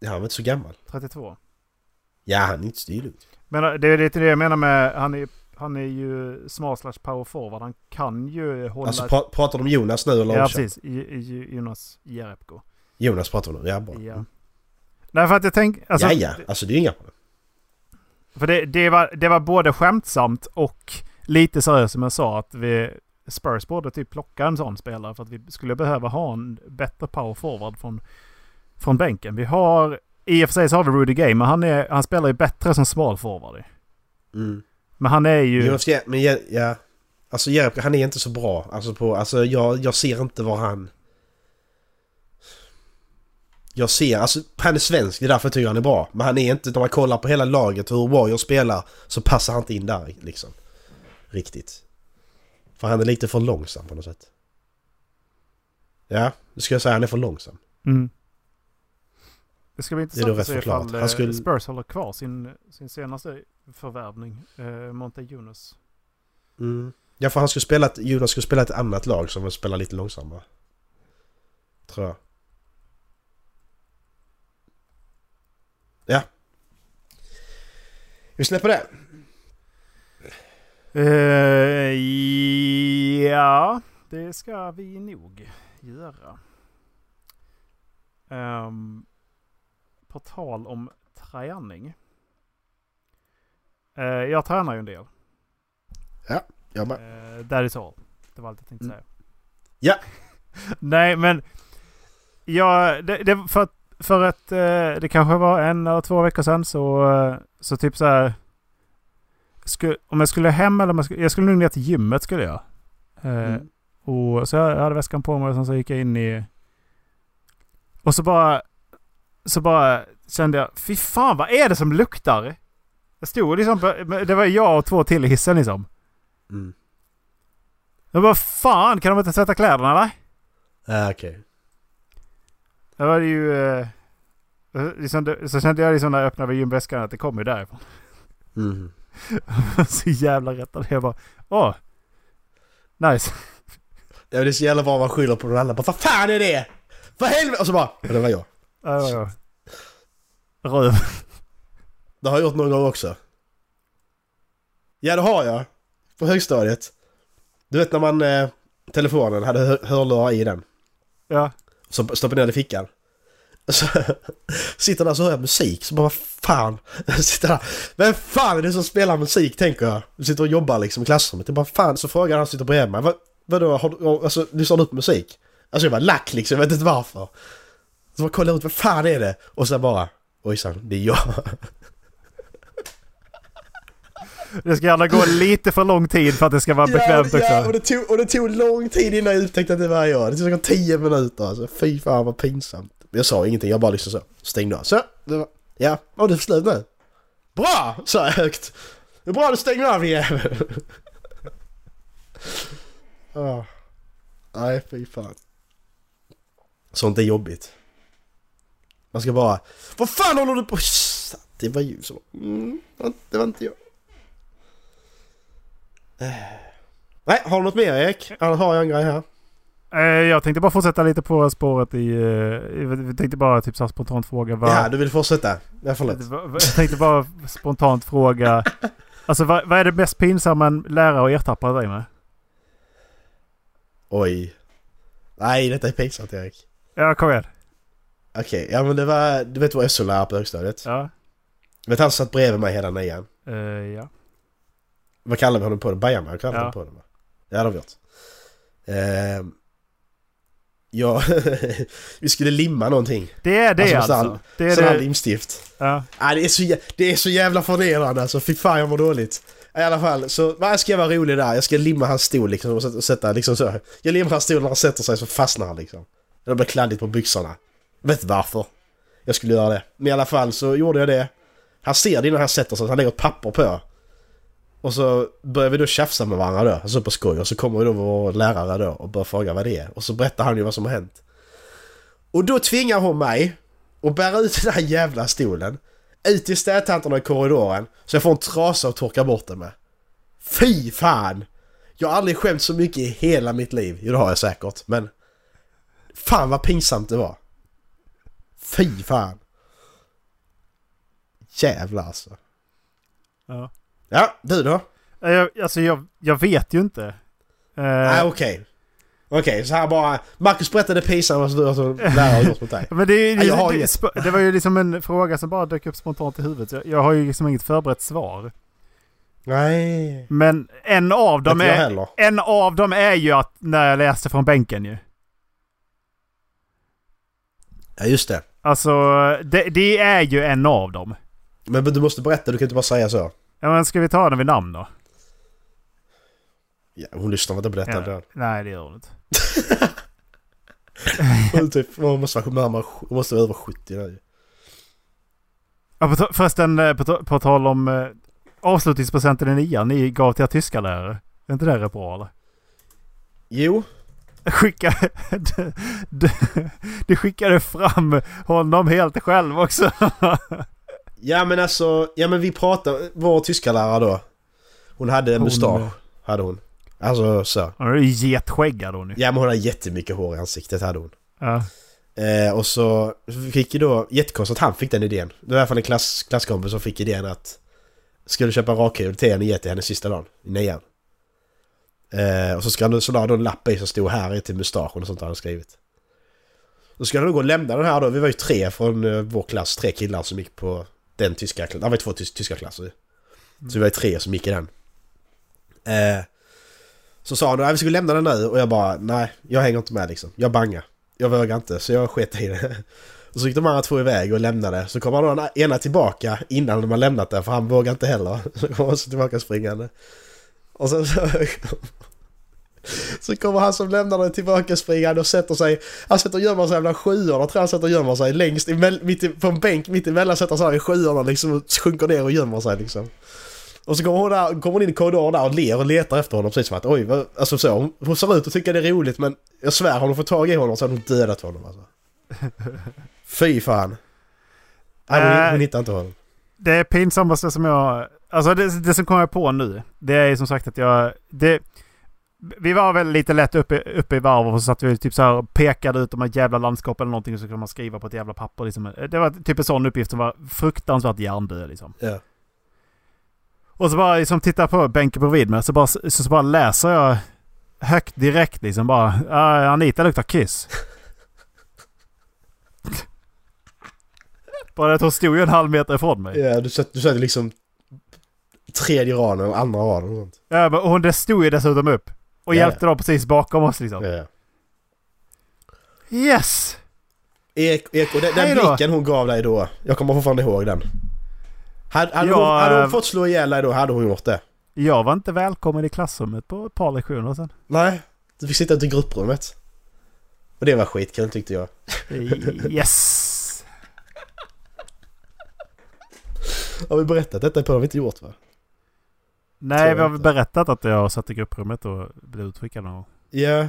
du? han var inte så gammal. 32? Ja, han är inte stilig. Men eh, det är lite det jag menar med, han är, han är ju small slash power forward. Han kan ju hålla... Alltså pra, pratar du om Jonas nu eller ja, om precis. I, i Jonas Jerebko. Jonas pratar vi nu, ja bra. Ja. Nej, för att jag tänker... Alltså, ja, ja, alltså det är inga problem. För det, det, var, det var både skämtsamt och lite seriöst som jag sa att vi Spurs borde typ plocka en sån spelare för att vi skulle behöva ha en bättre power forward från, från bänken. Vi har, i och för sig så har vi Rudy Gay, men han, är, han spelar ju bättre som small forward. Mm. Men han är ju... Ja, men ja, ja. Alltså Jerebko, han är inte så bra. Alltså på, alltså jag, jag ser inte var han... Jag ser, alltså han är svensk, det är därför jag tycker han är bra. Men han är inte, när man kollar på hela laget hur Warriors spelar så passar han inte in där liksom. Riktigt. För han är lite för långsam på något sätt. Ja, det ska jag säga, han är för långsam. Mm. Det ska bli intressant att se förklarat. ifall Han eh, skulle- Spurs håller kvar sin, sin senaste förvärvning. Eh, Monte Jonas. Mm. Ja, för han skulle spela ett, Jonas skulle spela ett annat lag som spelar lite långsammare. Tror jag. Ja. Vi släpper det. Eh, ja, det ska vi nog göra. Um, på tal om träning. Eh, jag tränar ju en del. Jag med. Uh, that is all. Det var allt jag tänkte Mm. säga. Ja. Nej, men... Ja, det, det, för, att- för att eh, det kanske var en eller två veckor sedan så, eh, så typ så här... Sku, om jag skulle hem eller om jag skulle, jag skulle nog ner till gymmet skulle jag. Eh, Mm. och så jag hade väskan på mig och sen så gick jag in i... Och så bara... Så bara kände jag, fy fan vad är det som luktar? Jag stod liksom, det var jag och två till i hissen liksom. Mm. Jag bara fan, kan de inte tvätta kläderna eller? Ja, okej. Det var ju... Eh, liksom, så kände jag liksom när jag öppnade gymväskan att det kom ju därifrån. Mm. så jävla rättad. Jag bara, åh! Nice. Ja, det är så jävla bra man skyller på annan. Bara, Vad fan är det? Vad helvete? Och så bara... Ja, det var jag. Ja, jag. Röv. Det har jag gjort någon gång också. Ja, det har jag. På högstadiet. Du vet när man... Eh, telefonen hade hör- hörlurar i den. Ja. Så stoppar ner den i fickan. Så sitter där så hör jag musik, så bara vad fan. Sitter där. Vem fan är det som spelar musik tänker jag. Jag sitter och jobbar liksom i klassrummet. Jag bara fan, så frågar han som sitter bredvid mig. Vad, vadå, har du, alltså, lyssnar du på musik? Alltså jag var lack liksom, jag vet inte varför. Så bara kollar ut, vad fan är det? Och sen bara, ojsan, det är jag. Det ska gärna gå lite för lång tid för att det ska vara bekvämt ja, ja, och, också. det tog, och det tog lång tid innan jag upptäckte att det var jag. Det tog säkert 10 minuter alltså. Fy fan vad pinsamt. Jag sa ingenting, jag bara liksom så. Stängde av. Så, det var, ja, och det är slut nu. Bra! Sa jag högt. Det är bra du stänger av jävel. Ah. Nej, fy fan. Sånt är jobbigt. Man ska bara... Vad fan håller du på... Det var ju så. Mm, det var inte jag. Eh. Nej, har du något mer Erik? Annars har jag en grej här. Eh, Jag tänkte bara fortsätta lite på spåret i... eh, Jag tänkte bara typ så här spontant fråga vad... Ja, du vill fortsätta? Ja, förlåt. Jag tänkte bara spontant fråga... Alltså vad, vad är det mest pinsamma en lärare har ertappat dig med? Oj. Nej, detta är pinsamt Erik. Ja, kom igen. Okej, ja men det var... Du vet vad SO-lärare på högstadiet? Ja. Vet han satt bredvid mig hela nian? Eh, ja. Vad kallar vi honom på det? Bajamar kallar vi Ja. honom på det va? Ja, det har vi gjort. Ehm, ja, vi skulle limma någonting. Det är det Alltså, alltså. sån- det är Sån här det. limstift. Ja. Nej, det, är så, det är så jävla förnedrande alltså. Fy fan jag mår dåligt. I alla fall, så vad ska jag vara rolig där. Jag ska limma hans stol liksom och sätta, och sätta liksom så. Jag limmar hans stol när han sätter sig så fastnar han liksom. Det blir kladdigt på byxorna. Jag vet inte varför. Jag skulle göra det. Men i alla fall så gjorde jag det. Han ser det innan han sätter sig, så han lägger ett papper på. Och så börjar vi då tjafsa med varandra då, alltså på skoj. Och så kommer då vår lärare då och börjar fråga vad det är. Och så berättar han ju vad som har hänt. Och då tvingar hon mig att bära ut den här jävla stolen. Ut till städtanterna i korridoren. Så jag får en trasa att torka bort den med. Fy fan! Jag har aldrig skämt så mycket i hela mitt liv. Jo det har jag säkert, men... Fan vad pinsamt det var. Fy fan. Jävlar alltså. Ja. Ja, du då? Eh, Jag, alltså jag, jag vet ju inte. Nej okej. Okej, så här bara... Marcus berättade pinsamt vad du alltså, lärare har gjort mot dig. Men det, är- Ja, jag har det, ju- det, det var ju liksom en fråga som bara dök upp spontant i huvudet. Jag, jag har ju liksom inget förberett svar. Nej. Men en av dem Inte är... En av dem är ju att när jag läste från bänken ju. Ja just det. Alltså, det, det är ju en av dem. Men du måste berätta, du kan inte bara säga så. Ja men ska vi ta den vid namn då? Ja, hon lyssnar inte på detta. Ja. Nej det gör hon inte. Hon, typ, hon måste vara närmare, hon måste vara över 70 nu. Ja, på, förresten, eh, på, på tal om eh, avslutningspresenten i nian ni gav till er tyska lärare. Är inte det rätt bra eller? Jo, Skicka... Du, skickade fram honom helt själv också. ja men alltså, ja men vi pratade, vår tyska lärare då. Hon hade en Hon- mustasch, hade hon. Alltså så. Hon är ju getskäggad hon ju. Ja men hon hade jättemycket hår i ansiktet hade hon. Ja. Eh, och så fick ju då, jättekonstigt att han fick den idén. Det var i alla fall en klass, klasskompis som fick idén att skulle köpa en rakhuvud till henne och ge till henne sista dagen i nian. Eh, och så, ska han, så la han då en lapp i som stod här i till mustaschen och sånt han skrivit. Då ska han då gå och lämna den här då. Vi var ju tre från eh, vår klass, tre killar som gick på den tyska klassen. Det var ju två tys- tyska klasser. Så vi var ju tre som gick i den. Eh, så sa han då, vi ska lämna den nu och jag bara nej, jag hänger inte med liksom. Jag bangar. Jag vågar inte så jag sket i det. Och så gick de andra två iväg och lämnade. Så kommer då den ena tillbaka innan de har lämnat den, för han vågar inte heller. Så kommer han så tillbaka springande. Och sen så... Så kommer han som lämnar den tillbaka springande och sätter sig... Han sätter och gömmer sig bland sjuorna tror jag han sätter och gömmer sig längst i, mitt i, på en bänk mitt emellan sätter sig i sjuorna liksom och sjunker ner och gömmer sig liksom. Och så kommer hon, där, kommer hon in i korridoren där och ler och letar efter honom precis som att oj, vad, alltså så. Hon, hon ser ut att tycka det är roligt men jag svär har hon fått tag i honom så hade hon dödat honom alltså. Fy fan. Nej, hon, Äh. hon hittar inte honom. Det pinsammaste som jag... Alltså det, det som kommer på nu. Det är som sagt att jag... Det, vi var väl lite lätt uppe, uppe i varv och så satt vi typ så här och pekade ut de här jävla landskapen eller någonting. Så kunde man skriva på ett jävla papper. Liksom. Det var typ en sån uppgift som var fruktansvärt hjärndöd liksom. Ja. Och så bara liksom tittar på bänken bredvid mig så bara, så, så bara läser jag högt direkt liksom bara. "Ah, Anita luktar kiss. bara att hon stod ju en halv meter ifrån mig. Ja, du satt, du satt liksom tredje raden eller andra raden och sånt. Ja, men hon det stod ju dessutom upp. Och Ja, hjälpte dem precis bakom oss liksom. Ja. Yes! Ek, ek, och den, den blicken hon gav dig då, jag kommer fortfarande ihåg den. Hade, hade, Ja, hon, hade hon eh, fått slå ihjäl dig då hade hon gjort det. Jag var inte välkommen i klassrummet på ett par lektioner sen. Nej. Du fick sitta ute i grupprummet. Och det var skitkul tyckte jag. Yes! Har vi berättat detta på? Det har vi inte gjort va? Nej, vi har väl berättat att jag satt i grupprummet och blev utskickad någon. Ja.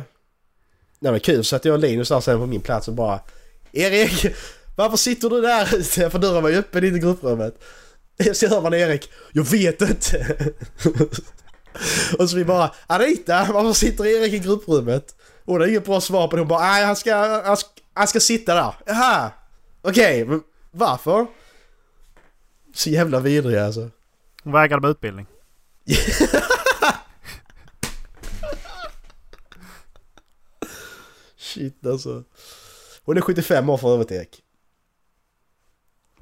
Det var kul så att jag och Linus där sen på min plats och bara Erik! Varför sitter du där ute? För dörren var ju öppen in i grupprummet. Så hör man Erik. Jag vet inte. och så vi bara Anita! Varför sitter Erik i grupprummet? Hon har inget bra svar på det. Hon bara nej han ska, han ska, han ska sitta där. Jaha! Okej, men varför? Så jävla vidrig alltså. Hon vägrade med utbildning. Shit alltså. Hon är 75 år för övrigt Erik.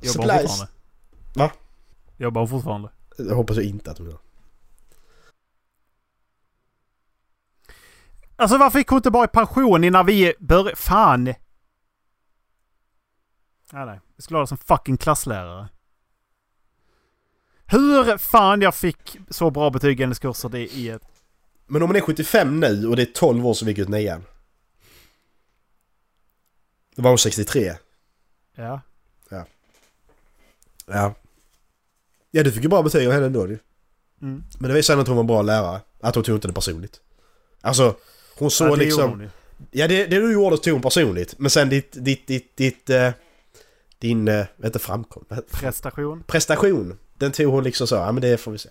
Jobbar hon fortfarande? Va? Jobbar hon fortfarande? Jag hoppas jag inte att hon gör. Alltså varför gick hon inte bara i pension innan vi började? Fan! Nej, nej. Jag skulle ha det som fucking klasslärare. Hur fan jag fick så bra betyg i hennes kurser det är. Men om hon är 75 nu och det är 12 år som vi gick ut nian. Då var hon 63. Ja. Ja. Ja du fick ju bra betyg av henne ändå ju. Mm. Men det visar ändå att hon var en bra lärare. Att hon tog inte det personligt. Alltså, hon såg ja, det liksom... hon. Ja det, det du gjorde tog hon personligt. Men sen ditt, ditt, ditt, ditt... Eh, din... Eh, vad heter framkom? Prestation. Prestation. Den tog hon liksom så. Ja men det får vi se.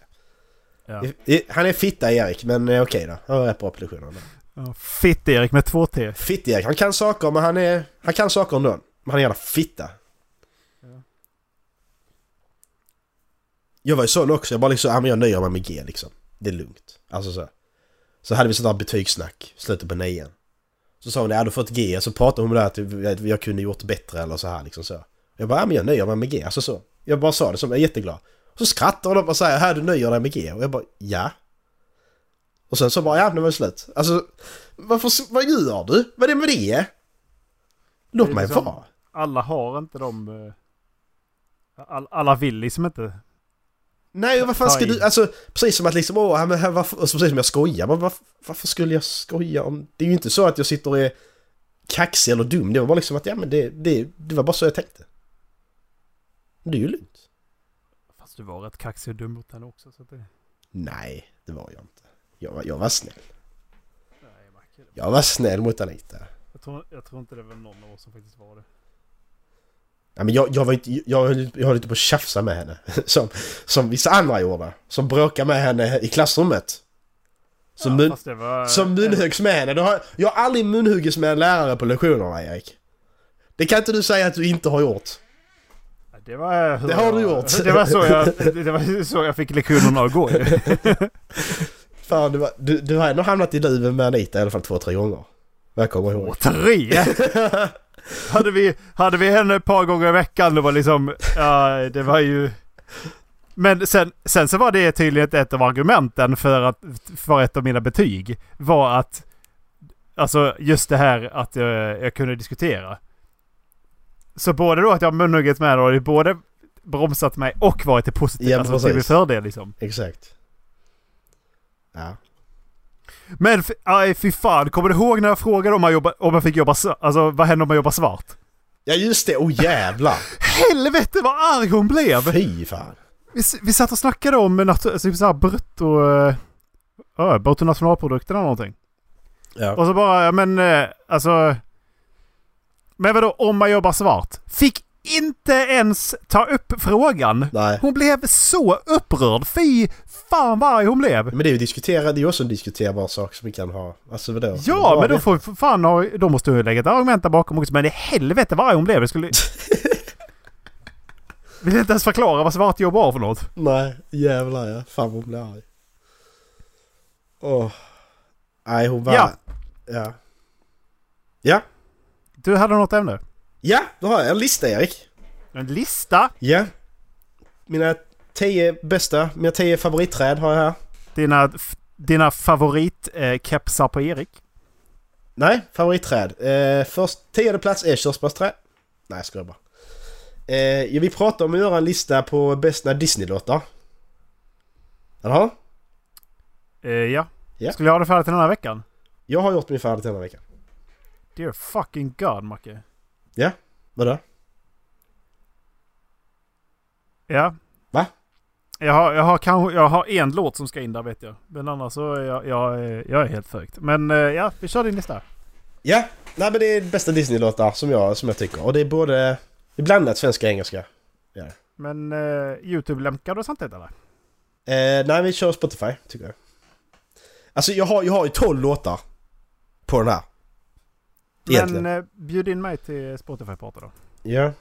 Ja. Han är fitta Erik men eh, okej då. Han har rätt bra prestation. Ja, Fitt-Erik med två T. Fitt-Erik, han kan saker men han är... Han kan saker ändå. Men han är jävla fitta. Ja. Jag var ju sån också. Jag bara liksom, ja men jag nöjer mig med G liksom. Det är lugnt. Alltså så. Så hade vi sånt där betygssnack. Slutet på nian. Så sa hon, ja du fått G. Så pratade hon om det här att jag, jag kunde gjort bättre eller så här liksom så. Jag bara, ja men jag nöjer mig med G. Alltså så. Jag bara sa det som, jag är jätteglad. Så skrattar upp och säger, här du nöjer dig med G. Och jag bara, ja. Och sen så bara, ja nu var det slut. Alltså, varför, vad gör du? Vad är det med det? Låt Det mig liksom- vara. Alla har inte de... eh, All, alla vill liksom inte. Nej, och vad fan ska du... Alltså, precis som att liksom, åh, men här, varför, precis som jag skojar. Men varför, varför skulle jag skoja om... Det är ju inte så att jag sitter och är kaxig eller dum. Det var bara liksom att, ja men det, det, det var bara så jag tänkte. Det är ju lugnt. Du var rätt kaxig och dum mot henne också. Så att det... Nej, det var jag inte. Jag var, jag var snäll. Nej, Macke. Jag var snäll mot Anita. Jag tror, jag tror inte det var någon av oss som faktiskt var det. Ja, men jag, jag var inte... Jag, jag höll inte på att tjafsa med henne. Som, som vissa andra gjorde. Som bråkade med henne i klassrummet. Som, ja, mun, var... som munhuggs med henne. Du har, jag har aldrig munhuggits med en lärare på lektionerna, Erik. Det kan inte du säga att du inte har gjort. Det var hur Det har du gjort. Det var så jag, det var så jag fick lektionerna att gå. Fan, du, var, du, du har ändå hamnat i luven med Anita i alla fall två, tre gånger. Vad jag kommer ihåg. Och tre! hade, vi, hade vi henne ett par gånger i veckan det var liksom... Ja, det var ju... Men sen, sen så var det tydligen ett av argumenten för, att, för ett av mina betyg. Var att... Alltså just det här att jag, jag kunde diskutera. Så både då att jag har munhugget med och det både bromsat mig och varit till positivt. Ja, alltså till min fördel liksom. Exakt. Ja. Men aj, fy fan, kommer du ihåg när jag frågade om man, jobba, om man fick jobba svart? Alltså vad händer om man jobbar svart? Ja just det, oh jävlar! Helvete vad arg hon blev! Fy fan! Vi, vi satt och snackade om alltså, så här brutto... Uh, bruttonationalprodukten eller någonting. Ja. Och så bara, ja men eh, alltså... Men vadå om man jobbar svart? Fick inte ens ta upp frågan. Nej. Hon blev så upprörd. Fy fan vad arg hon blev. Men det är ju diskutera, det är ju också en diskuterbar sak som vi kan ha. Alltså vadå? Ja, men då får för fan ha, då måste du lägga ett argument där bakom också. Men i helvete vad arg hon blev. Det skulle... Vill inte ens förklara vad svartjobb var för något. Nej, jävlar ja. Fan vad hon blir arg. Åh. Nej, hon var... Ja. Ja. Ja. Du hade något ämne? Ja, då har jag en lista Erik. En lista? Ja. Mina tio bästa, mina tio favoritträd har jag här. Dina, dina favoritkepsar på Erik? Nej, favoritträd. Eh, först tionde plats är körsbärsträd. Nej, jag skojar bara. Eh, vi pratade om att göra en lista på bästa Disney-låtar. Jaha? Eh, ja. Ja. Skulle jag ha det färdigt den här veckan? Jag har gjort min färdigt denna veckan. Dear fucking god Macke. Ja? Vadå? Ja. Va? Jag har, jag, har kanske, jag har en låt som ska in där vet jag. Men annars så är jag, jag, jag är helt förkt. Men eh, ja, vi kör din lista. Ja, nej men det är bästa Disney-låtar som jag, som jag tycker. Och det är både... Det är blandat svenska och engelska. Men eh, YouTube-länkar du samtidigt eller? Eh, nej, vi kör Spotify, tycker jag. Alltså jag har, jag har ju 12 låtar på den här. Egentligen. Men eh, bjud in mig till Spotify-party då. Ja.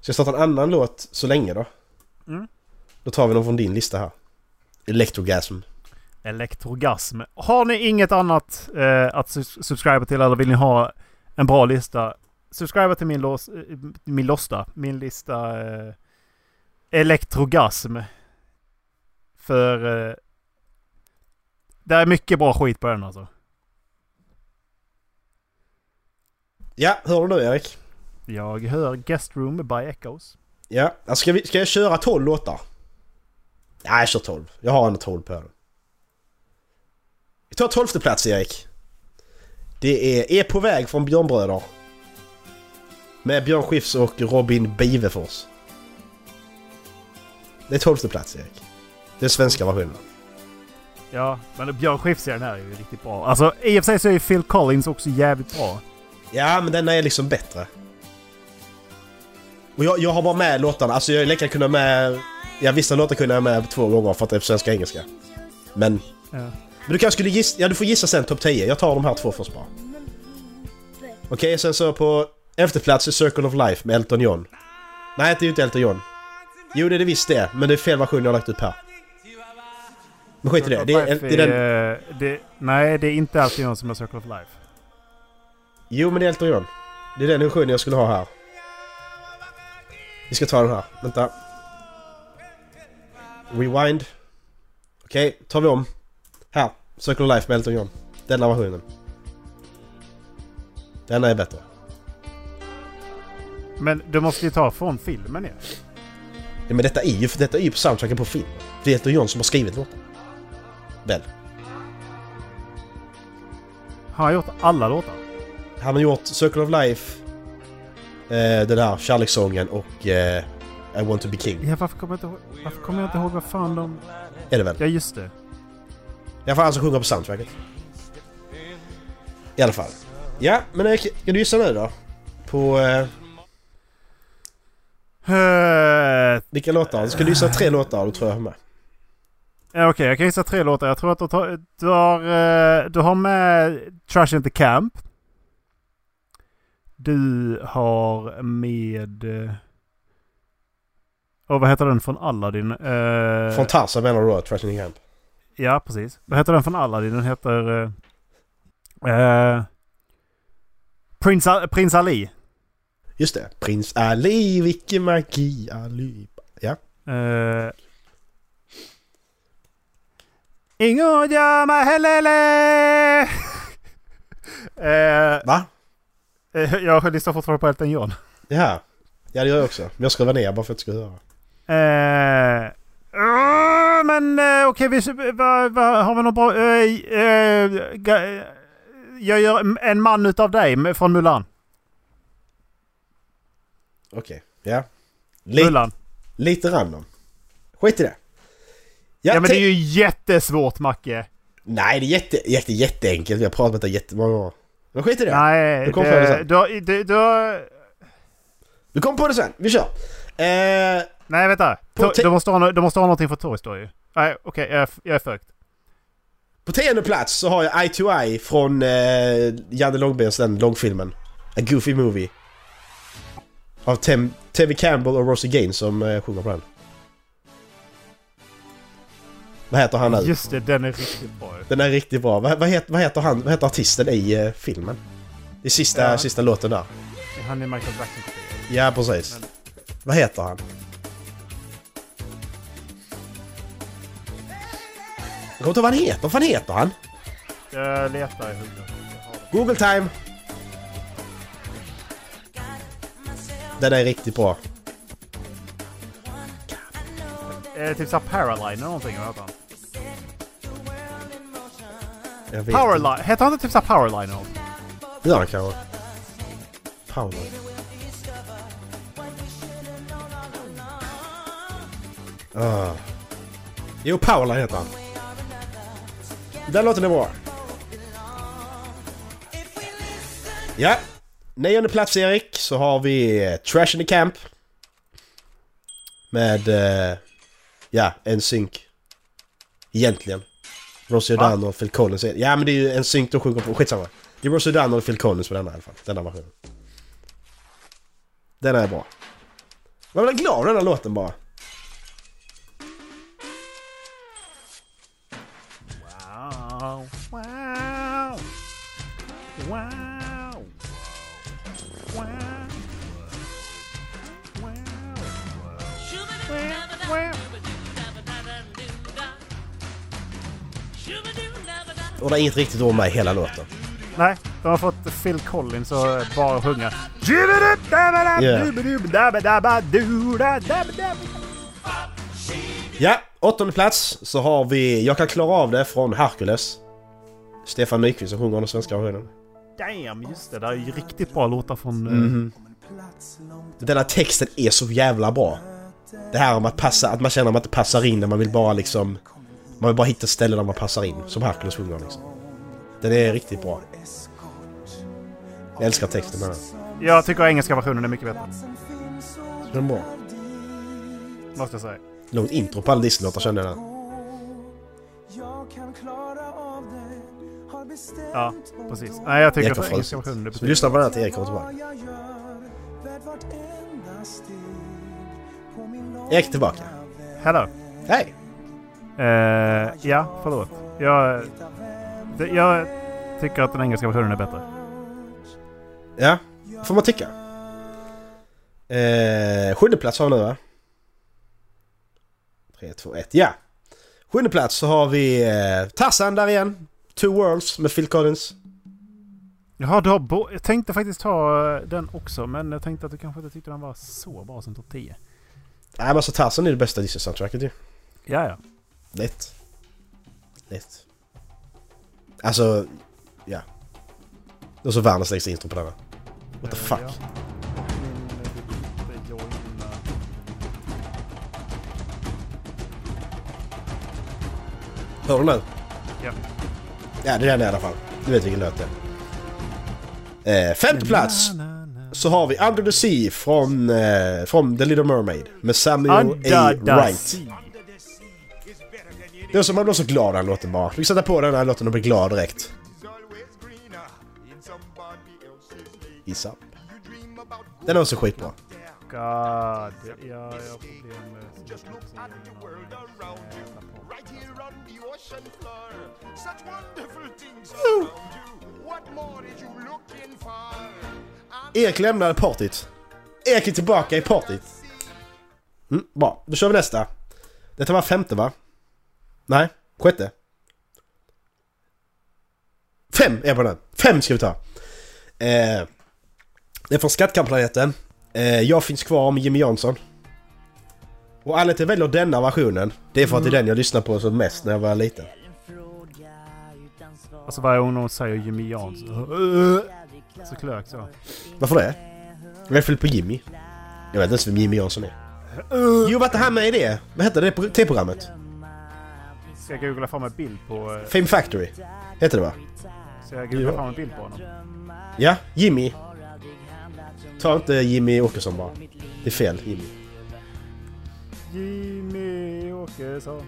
Ska jag starta en annan låt så länge då? Mm. Då tar vi dem från din lista här. Electrogasm. Elektrogasm. Har ni inget annat eh, att subscriba till eller vill ni ha en bra lista? Subscriba till min, lås, eh, min losta. Min lista eh, Elektrogasm. För eh, det är mycket bra skit på den alltså. Ja, hör du nu Erik? Jag hör Guest Room by Echoes. Ja, alltså ska, vi, ska jag köra 12 låtar? Ja, jag kör 12. Jag har ändå 12 på den. Vi tar 12 plats Erik. Det är Är på väg från Björnbröder. Med Björn Skifs och Robin Bivefors. Det är 12 plats Erik. Det är svenska versionen. Ja, men Björn Skifs-serien här är ju riktigt bra. Alltså i och för sig så är ju Phil Collins också jävligt bra. Ja, men denna är liksom bättre. Och jag, jag har bara med låtarna, alltså jag lika kunna med... Ja, vissa låtar kunde jag med två gånger för att det är på svenska och engelska. Men... Ja. Men du kanske skulle gissa... Ja, du får gissa sen topp 10. Jag tar de här två först bara. Okej, sen så på elfte plats är Circle of Life med Elton John. Nej, det är ju inte Elton John. Jo, det är det visst det, men det är fel version jag har lagt upp här. Men skit i det. Det är, det är den... Eh, det, nej, det är inte alltid någon som är Circle of Life. Jo, men det är Elton John. Det är den versionen jag skulle ha här. Vi ska ta den här. Vänta. Rewind. Okej, tar vi om. Här. Circle of Life med Elton John. Denna versionen. Denna är bättre. Men du måste ju ta från filmen ju. Ja, men detta är ju, detta är ju på soundtracken på film. Det är Elton John som har skrivit låten. Väl? Han har gjort alla låtar. Han har gjort Circle of Life, eh, den här kärlekssången och eh, I want to be king. Ja, varför kommer jag inte ihåg, varför kommer jag inte ihåg vad fan de... Är det väl? Ja, just det. I alla fall han som sjunger på soundtracket. I alla fall. Ja, men eh, kan du gissa nu då? På eh, vilka låtar? Du gissa tre låtar? Då tror jag med. Ja, Okej, jag kan gissa tre låtar. Jag tror att du, tar, du, har, eh, du har med Trash in the Camp. Du har med... eh, Och vad heter den från Aladdin? Eh, Från Tarzan menar du då? Trash in the Camp? Ja, precis. Vad heter den från Aladdin? Den heter... eh, eh, Prins, A- Prins Ali. Just det. Prins Ali, vilken magi Ali. Ja. Uh, Ingo jama helele! uh, Va? Eh, jag lyssnar fortfarande på Elton John. Ja. Ja, det gör jag också. Men jag skruvar ner bara för att jag ska höra. Eh, ah, men uh, okej, vi va, va, har vi något bra... eh, eh, ga- jag gör en man utav dig från Mulan. Okej. Ja. Li- Mulan. lite random. Skit i det. Ja, men det är ju jättesvårt Macke. Nej, det är jätte, jätte, jätteenkelt. Vi har pratat om detta jättemånga gånger. Men skit i det. Nej, Du kom på det det, sen. du, det, du, har- Du kommer på det sen. Vi kör. Eh, Nej, vänta. Du, måste ha, du måste ha någonting för Toy Story. Nej, okej. jag, är f- jag är fucked. på tionde plats så har jag Eye to Eye från eh, Janne Långbens den långfilmen. A Goofy Movie. Av Tem, Tevin Campbell och Rosie Gaines som eh, sjunger på den. Vad heter han nu? Just det, den är riktigt bra. Den är riktigt bra. Vad, vad, heter, vad heter han? Vad heter artisten i eh, filmen? Är sista, Ja. sista låten där. Han är Michael Jackson. Ja, precis. Men- Vad heter han? Jag kommer inte ihåg vad han heter. Vad fan heter han? Jag letar i huvudet. Google time! Den är riktigt bra. Är det typ såhär Paraline eller någonting? Vad heter han? Jag vet Powerline? Heter han inte typ såhär Powerline eller inte. Gör han kanske? Powerline. Ah. Jo, Powerline heter han. Den låten är bra. Ja. Nionde plats Erik så har vi eh, Trash in the Camp. Med... Eh, ja, en synk. Egentligen. Rosie? O'Donnell och Phil Collins. Ja men det är ju en synk de sjunger på. Skitsamma. Det är Rosie O'Donnell och Phil Collins på denna i alla fall. Denna versionen. Den är bra. Man blir glad av den här låten bara. Är inget riktigt med i hela låten. Nej, de har fått Phil Collins att bara sjunga. Ja, åttonde plats så har vi Jag kan klara av det från Hercules. Stefan Nyqvist som sjunger den svenska versionen. Damn, just det. Det är ju riktigt bra låtar från... eh, Mhm. Den här texten är så jävla bra. Det här om att passa, att man känner att man inte passar in när man vill bara liksom... Man vill bara hitta ställen där man passar in. Som Hercules sjunger liksom. Den är riktigt bra. Jag älskar texten med den. Jag tycker engelska versionen är mycket bättre. Den är bra. Måste jag säga. Långt intro på alla Disney-låtar kände jag. Ja, precis. Nej, jag tycker att engelska versionen är Så vi betydligt lyssnar på den här till Erik kommer tillbaka. Erik tillbaka. Hello. Hej! Eh, ja, förlåt. Jag, det, jag tycker att den engelska versionen är bättre. Ja, får man tycka. Eh, sjunde plats har vi nu va? 3, 2, 1, ja! Sjunde plats så har vi eh, Tarzan där igen. Two Worlds med Phil Collins. Jaha, du har bo- jag tänkte faktiskt ta eh, den också, men jag tänkte att du kanske inte tyckte den var så bra som topp 10. Nej men alltså Tarzan är det bästa Disney-soundtracket ju. Ja, ja. Lätt. Lätt. Alltså, ja. Det är så världens längsta intro på den här. What the fuck? ja. Hör du nu? Ja. Ja, det är den i alla fall. Du vet vilken låt det är. Eh, femte plats så har vi Under the Sea från, eh, från The Little Mermaid med Samuel A. Under the Wright. sea. Det är som man blir så glad av den låten bara. Vi sätta på den här låten och bli glad direkt. Gissa. Den är också skitbra. God. Ja, jag har problem med... Erik lämnade partyt. Erik är tillbaka i partyt. Mm, bra, då kör vi nästa. Detta var femte va? Nej, sjätte. Fem är på den. Fem ska vi ta. Eh, det är från Skattkampplaneten. Eh, jag finns kvar med Jimmy Jansson. Och anledningen till att jag väljer denna versionen, det är för att det är den jag lyssnade på som mest när jag var liten. Alltså varje gång någon säger Jimmy Jansson. Så klök så. Varför det? Jag är fel på Jimmy. Jag vet inte ens vem Jimmy Jansson är. Jo, var inte han med i det? Vad hette det T-programmet? Ska jag googla fram en bild på... eh, Fame Factory. Heter det va? Ska jag googla fram en bild på honom? Ja, Jimmy. Ta inte Jimmy Åkesson bara. Det är fel, Jimmy. Jimmy Åkesson.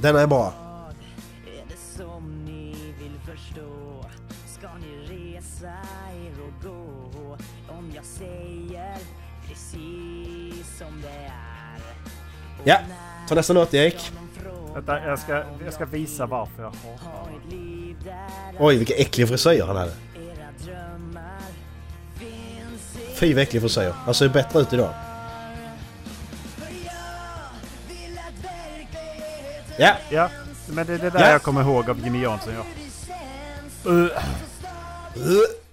Den är bra. Är det som ni vill förstå? Ska ni resa och gå? Om jag säger precis som det är. Ja, ta nästa låt Erik. Vänta, jag ska, jag ska visa varför jag hatar honom. Oj, vilka äckliga frisyrer han hade. Fy vad äcklig frisyr. Han ser bättre ut idag. Ja, Ja, men det är det där Ja. jag kommer ihåg av Jimmy Jansson. Ja. Uh,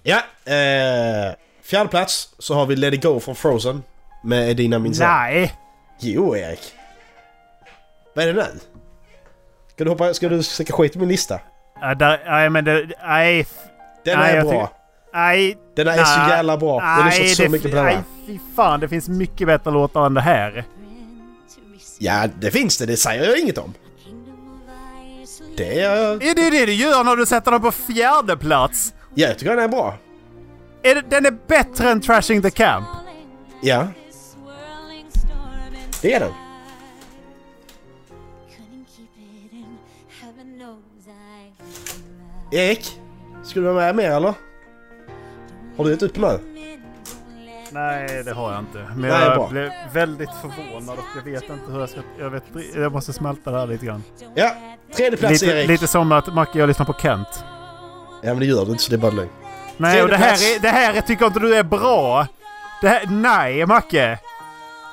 ja. Eh, Fjärde plats så har vi Let It Go från Frozen. Med Edina Menzel. Nej! Jo, Erik. Vad är det nu? Ska du hoppa... Ska du söka skit i min lista? Nej men det... Nej. Den är bra. Nej. Den är så jävla bra. Jag har lyssnat så mycket på den Nej, här. fy fan. Det finns mycket bättre låtar än det här. Ja, det finns det. Det säger jag inget om. Det är... Är det det du gör när du sätter den på fjärde plats? Ja, jag tycker den är bra. Är det, den är bättre än Trashing the Camp. Ja, det är den. Erik, ska du vara med mer eller? Har du gett upp nu? Nej, det har jag inte. Men Nej, jag bra. blev väldigt förvånad och jag vet inte hur jag ska... Jag, vet, jag måste smälta det här lite grann. Ja, tredje plats Lite, Erik. lite som att Macke jag lyssnar på Kent. Ja, men det gör du inte så det är bara lögn. Nej, Tredje och det här, är, det här tycker inte du är bra. Det här, nej, Macke.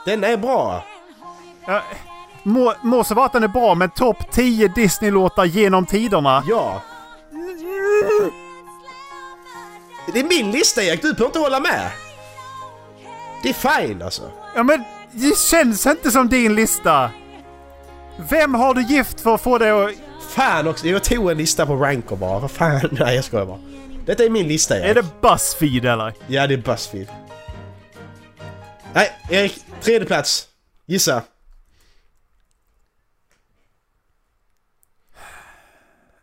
Den är bra. Ja, må, må så vara att den är bra, men topp 10 Disney-låtar genom tiderna. Ja. Det är min lista Erik, du behöver inte hålla med. Det är fine alltså. Ja, men det känns inte som din lista. Vem har du gift för att få det att... Fan också, jag tog en lista på Ranker bara. Vad fan, nej jag skojar bara. Detta är min lista Erik. Är det Buzzfeed eller? Ja, det är Buzzfeed. Nej, Erik. Tredje plats. Gissa.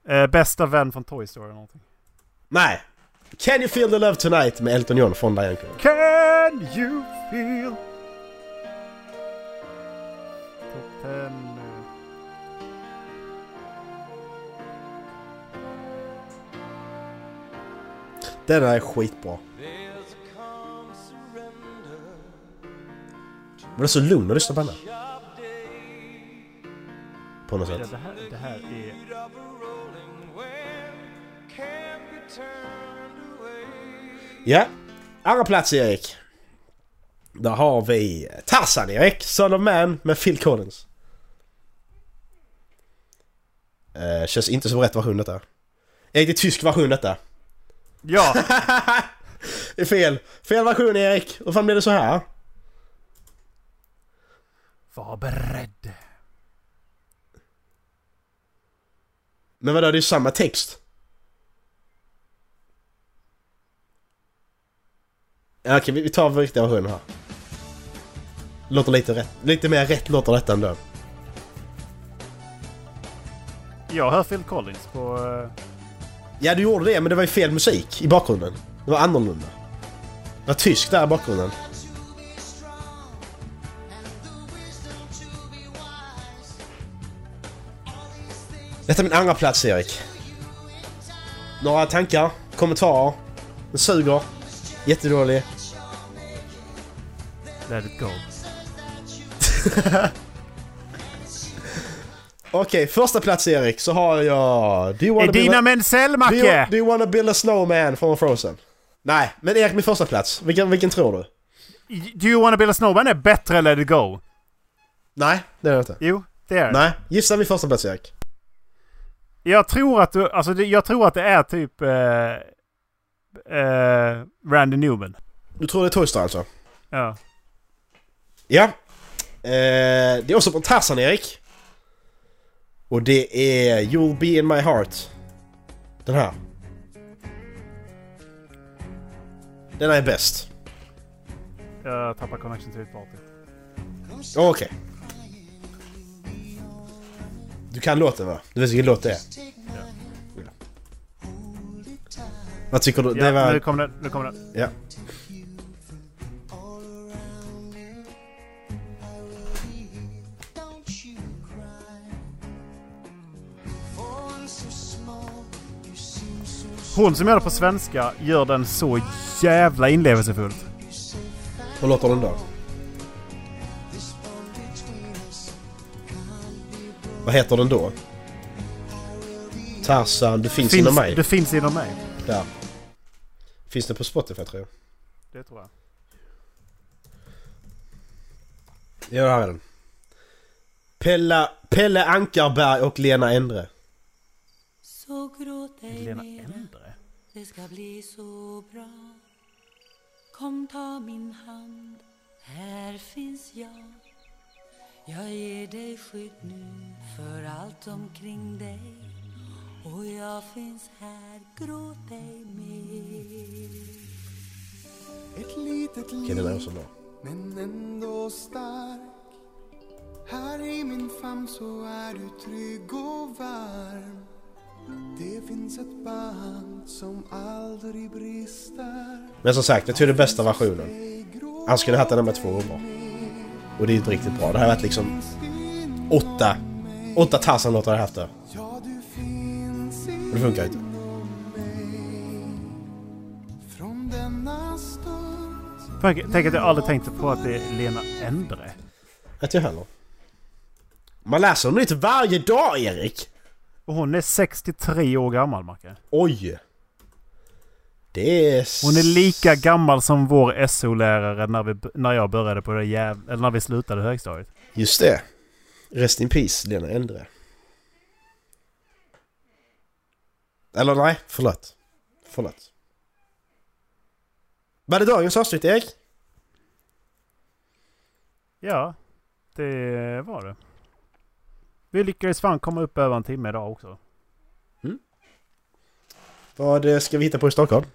Eh, bästa vän från Toy Story eller någonting. Nej. Can you feel the love tonight med Elton John från Diane Cool. Can you feel... Topp 10... eh, Den är skitbra. Men det är så lugn att lyssna på här. På något sätt. det, här, det här är... Ja. Andra plats Erik. Där har vi Tarzan Erik. Son of Man med Phil Collins. Eh, känns inte som rätt version detta. Erik, det är tysk version detta. Ja! Det är fel. Fel version Erik. Hur fan blev det så här? Var beredd. Men vadå, det är ju samma text. Ja, okej, vi tar riktiga versionen här. Låter lite rätt. Lite mer rätt låter detta ändå. Jag hör Phil Collins på... eh, Ja, du gjorde det, men det var ju fel musik i bakgrunden. Det var annorlunda. Det var tysk där i bakgrunden. Detta är min andra plats Erik. Några tankar? Kommentarer? Den suger. Jättedålig. Let it go. Okej, första plats Erik så har jag... Do you wanna build Edina a, Menzel, do you, Macke! do you wanna build a snowman från Frozen? Nej, men Erik min första plats. Vilken, vilken tror du? Do you wanna build a snowman är bättre än Let it go. Nej, det är det inte. Jo, det är det. Nej, gissa min första plats Erik. Jag tror att du... Alltså det, jag tror att det är typ... Eh, eh, Randy Newman. Du tror det är Toy Story alltså? Ja. Ja. Eh, det är också från Tarzan Erik. Och det är You'll Be In My Heart. Den här. Den är bäst. Jag tappar connection till ditt party. Okej. Du kan låten va? Du vet vilken låt det är? Ja. Vad tycker du? Ja, det var... nu kommer den. Nu kommer den. Ja. Hon som gör det på svenska gör den så jävla inlevelsefullt. Hur låter den då? Vad heter den då? Tarzan, du finns, inom mig. Det finns inom mig. Där. Finns det på Spotify tror jag. Det tror jag. Ja, har jag den. Pella, Pelle Ankarberg och Lena Endre. Så Lena Endre? Det ska bli så bra Kom ta min hand, här finns jag. Jag ger dig skydd nu för allt omkring dig. Och jag finns här, gråt dig med. Ett litet liv, men ändå stark. Här i min famn så är du trygg och varm. Det finns ett band som aldrig brister. Men som sagt, jag tror det är bästa versionen. Han skulle haft den med två gånger. Och det är inte riktigt bra. Det här har varit liksom åtta, åtta Tarzan-låtar har jag haft där. Ja, du finns Och det funkar inte. Tänk tänk att jag aldrig tänkte på att det är Lena Endre. Inte jag heller. Man läser om nytt varje dag, Erik! Och hon är 63 år gammal, Macke. Oj! Det är... Hon är lika gammal som vår SO-lärare när, vi, när jag började på det jäv... Eller när vi slutade högstadiet. Just det. Rest in peace, Lena Endre. Eller nej, förlåt. Förlåt. Var det dagens avsnitt, Erik? Ja, det var det. Vi lyckades fan komma upp över en timme idag också. Vad eh, ska vi hitta på i Stockholm?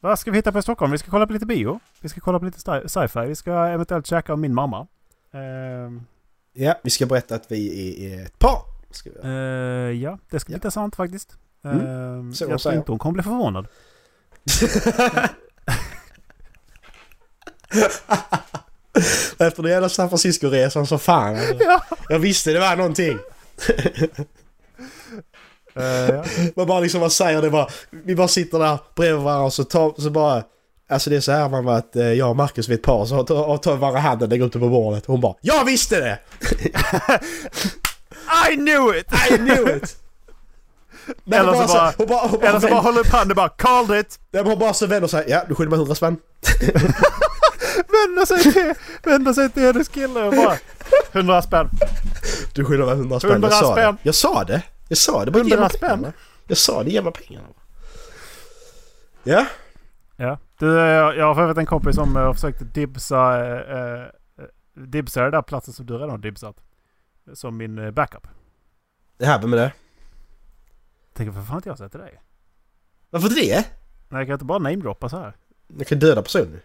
Vad ska vi hitta på i Stockholm? Vi ska kolla på lite bio. Vi ska kolla på lite sci- sci-fi. Vi ska eventuellt käka av min mamma. Ehm, Ja, vi ska berätta att vi är ett par. Ska vi göra. ja, det ska bli Ja. intressant faktiskt. Mm, Ehm, så jag tror inte hon kommer bli förvånad. Efter den jävla San Francisco-resan så fan alltså. Ja. Jag visste det var någonting. Eh, ja. Man bara liksom, vad säger det bara. Vi bara sitter där bredvid varandra och så, tar, så bara... Alltså det är så här man att eh, jag och Marcus vi är ett par så tar, och tar varandra handen, lägger upp det på bordet. Hon bara Jag visste det! I knew it! I knew it! Nej, Eller så bara- hon bara, hon bara, Eller så bara håller upp handen och bara called it! Nej, hon bara så vänder sig. Ja, du skyller mig 100 spänn. Vänder sig till, vänder sig till hennes kille och bara 100 spänn. Du skyller mig 100 spänn. 100 jag sa spänn. det. Jag sa det. Jag sa det. Bara ge 100 mig spänn. pengarna. Jag sa det. Ge mig pengarna. Ja. Ja. Du, jag jag har för övrigt en kompis som eh, har försökt dibsa, eh, eh, dibsa den där platsen som du redan har dibsat. Som min eh, backup. Det här med det. Tänker varför har inte jag sagt till dig? Varför det? Nej, jag kan inte bara namedroppa så här. Jag kan döda personen.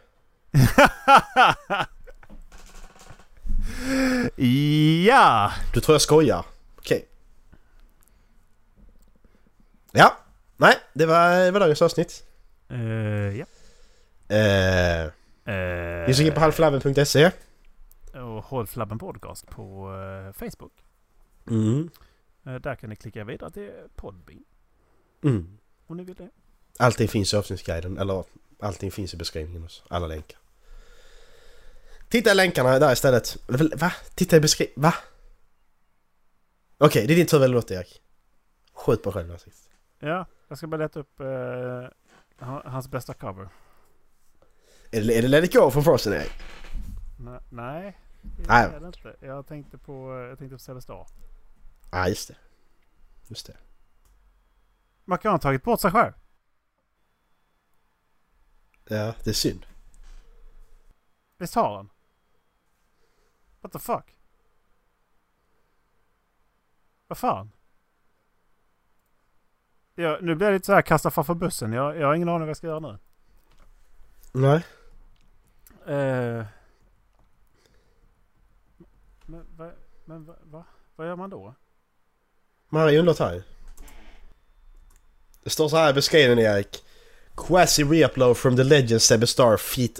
ja! Du tror jag skojar. Okej. Ja. Nej, det var, det var dagens avsnitt. Uh, ja. Uh, ska in på halvflabben.se. Och Håll Flabben Podcast på eh, Facebook. Mm. Eh, där kan ni klicka vidare till Podbean Mm. om ni vill det. Allting finns i avsnittsguiden. Eller allting finns i beskrivningen. Också. Alla länkar. Titta i länkarna där istället. Va? Titta i beskrivningen. Va? Okej, det är din tur väl låt Erik. Skjut på själv ansiktet. Ja, jag ska bara leta upp eh, han- hans bästa cover. Är det, är det Let it go från Frozen Erik? Nej, nej. Nej. är det inte. Jag tänkte på, jag tänkte på Celestar. Ja, ah, just det. Just det. Man kan ha tagit bort sig själv. Ja, det är synd. Visst har han? What the fuck? Vad fan? Jag, nu blir det lite så här kasta framför bussen. Jag, jag har ingen aning vad jag ska göra nu. Nej. Eh, men va, men va, va? Vad gör man då? Mario undrat här Det står så här i beskrivningen Erik. Quasi reupload from the legend Sebbe Star feat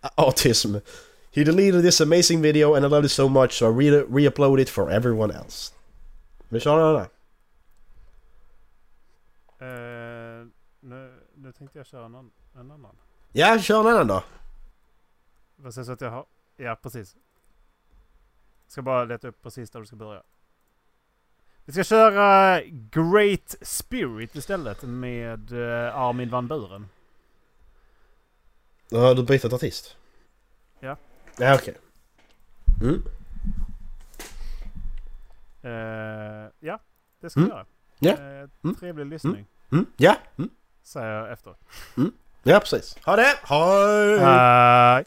autism. He deleted this amazing video and I loved it so much so I re- re-uploaded it for everyone else. Men kör den. Eh, nu, nu tänkte jag köra en, ann- en annan. Ja, kör den då. Vad sägs att jag har... Ja, precis. Ska bara leta upp precis där du ska börja. Vi ska köra Great Spirit istället med eh, Armin van Buren. Har du bytt artist. Ja. Ja, okej. Mm. Eh, ja, det ska Mm. vi göra. Ja. Eh, Mm. Trevlig lyssning, Mm. Ja. Mm. säger jag efter. Ja, precis. Ha det! Hej! Hej!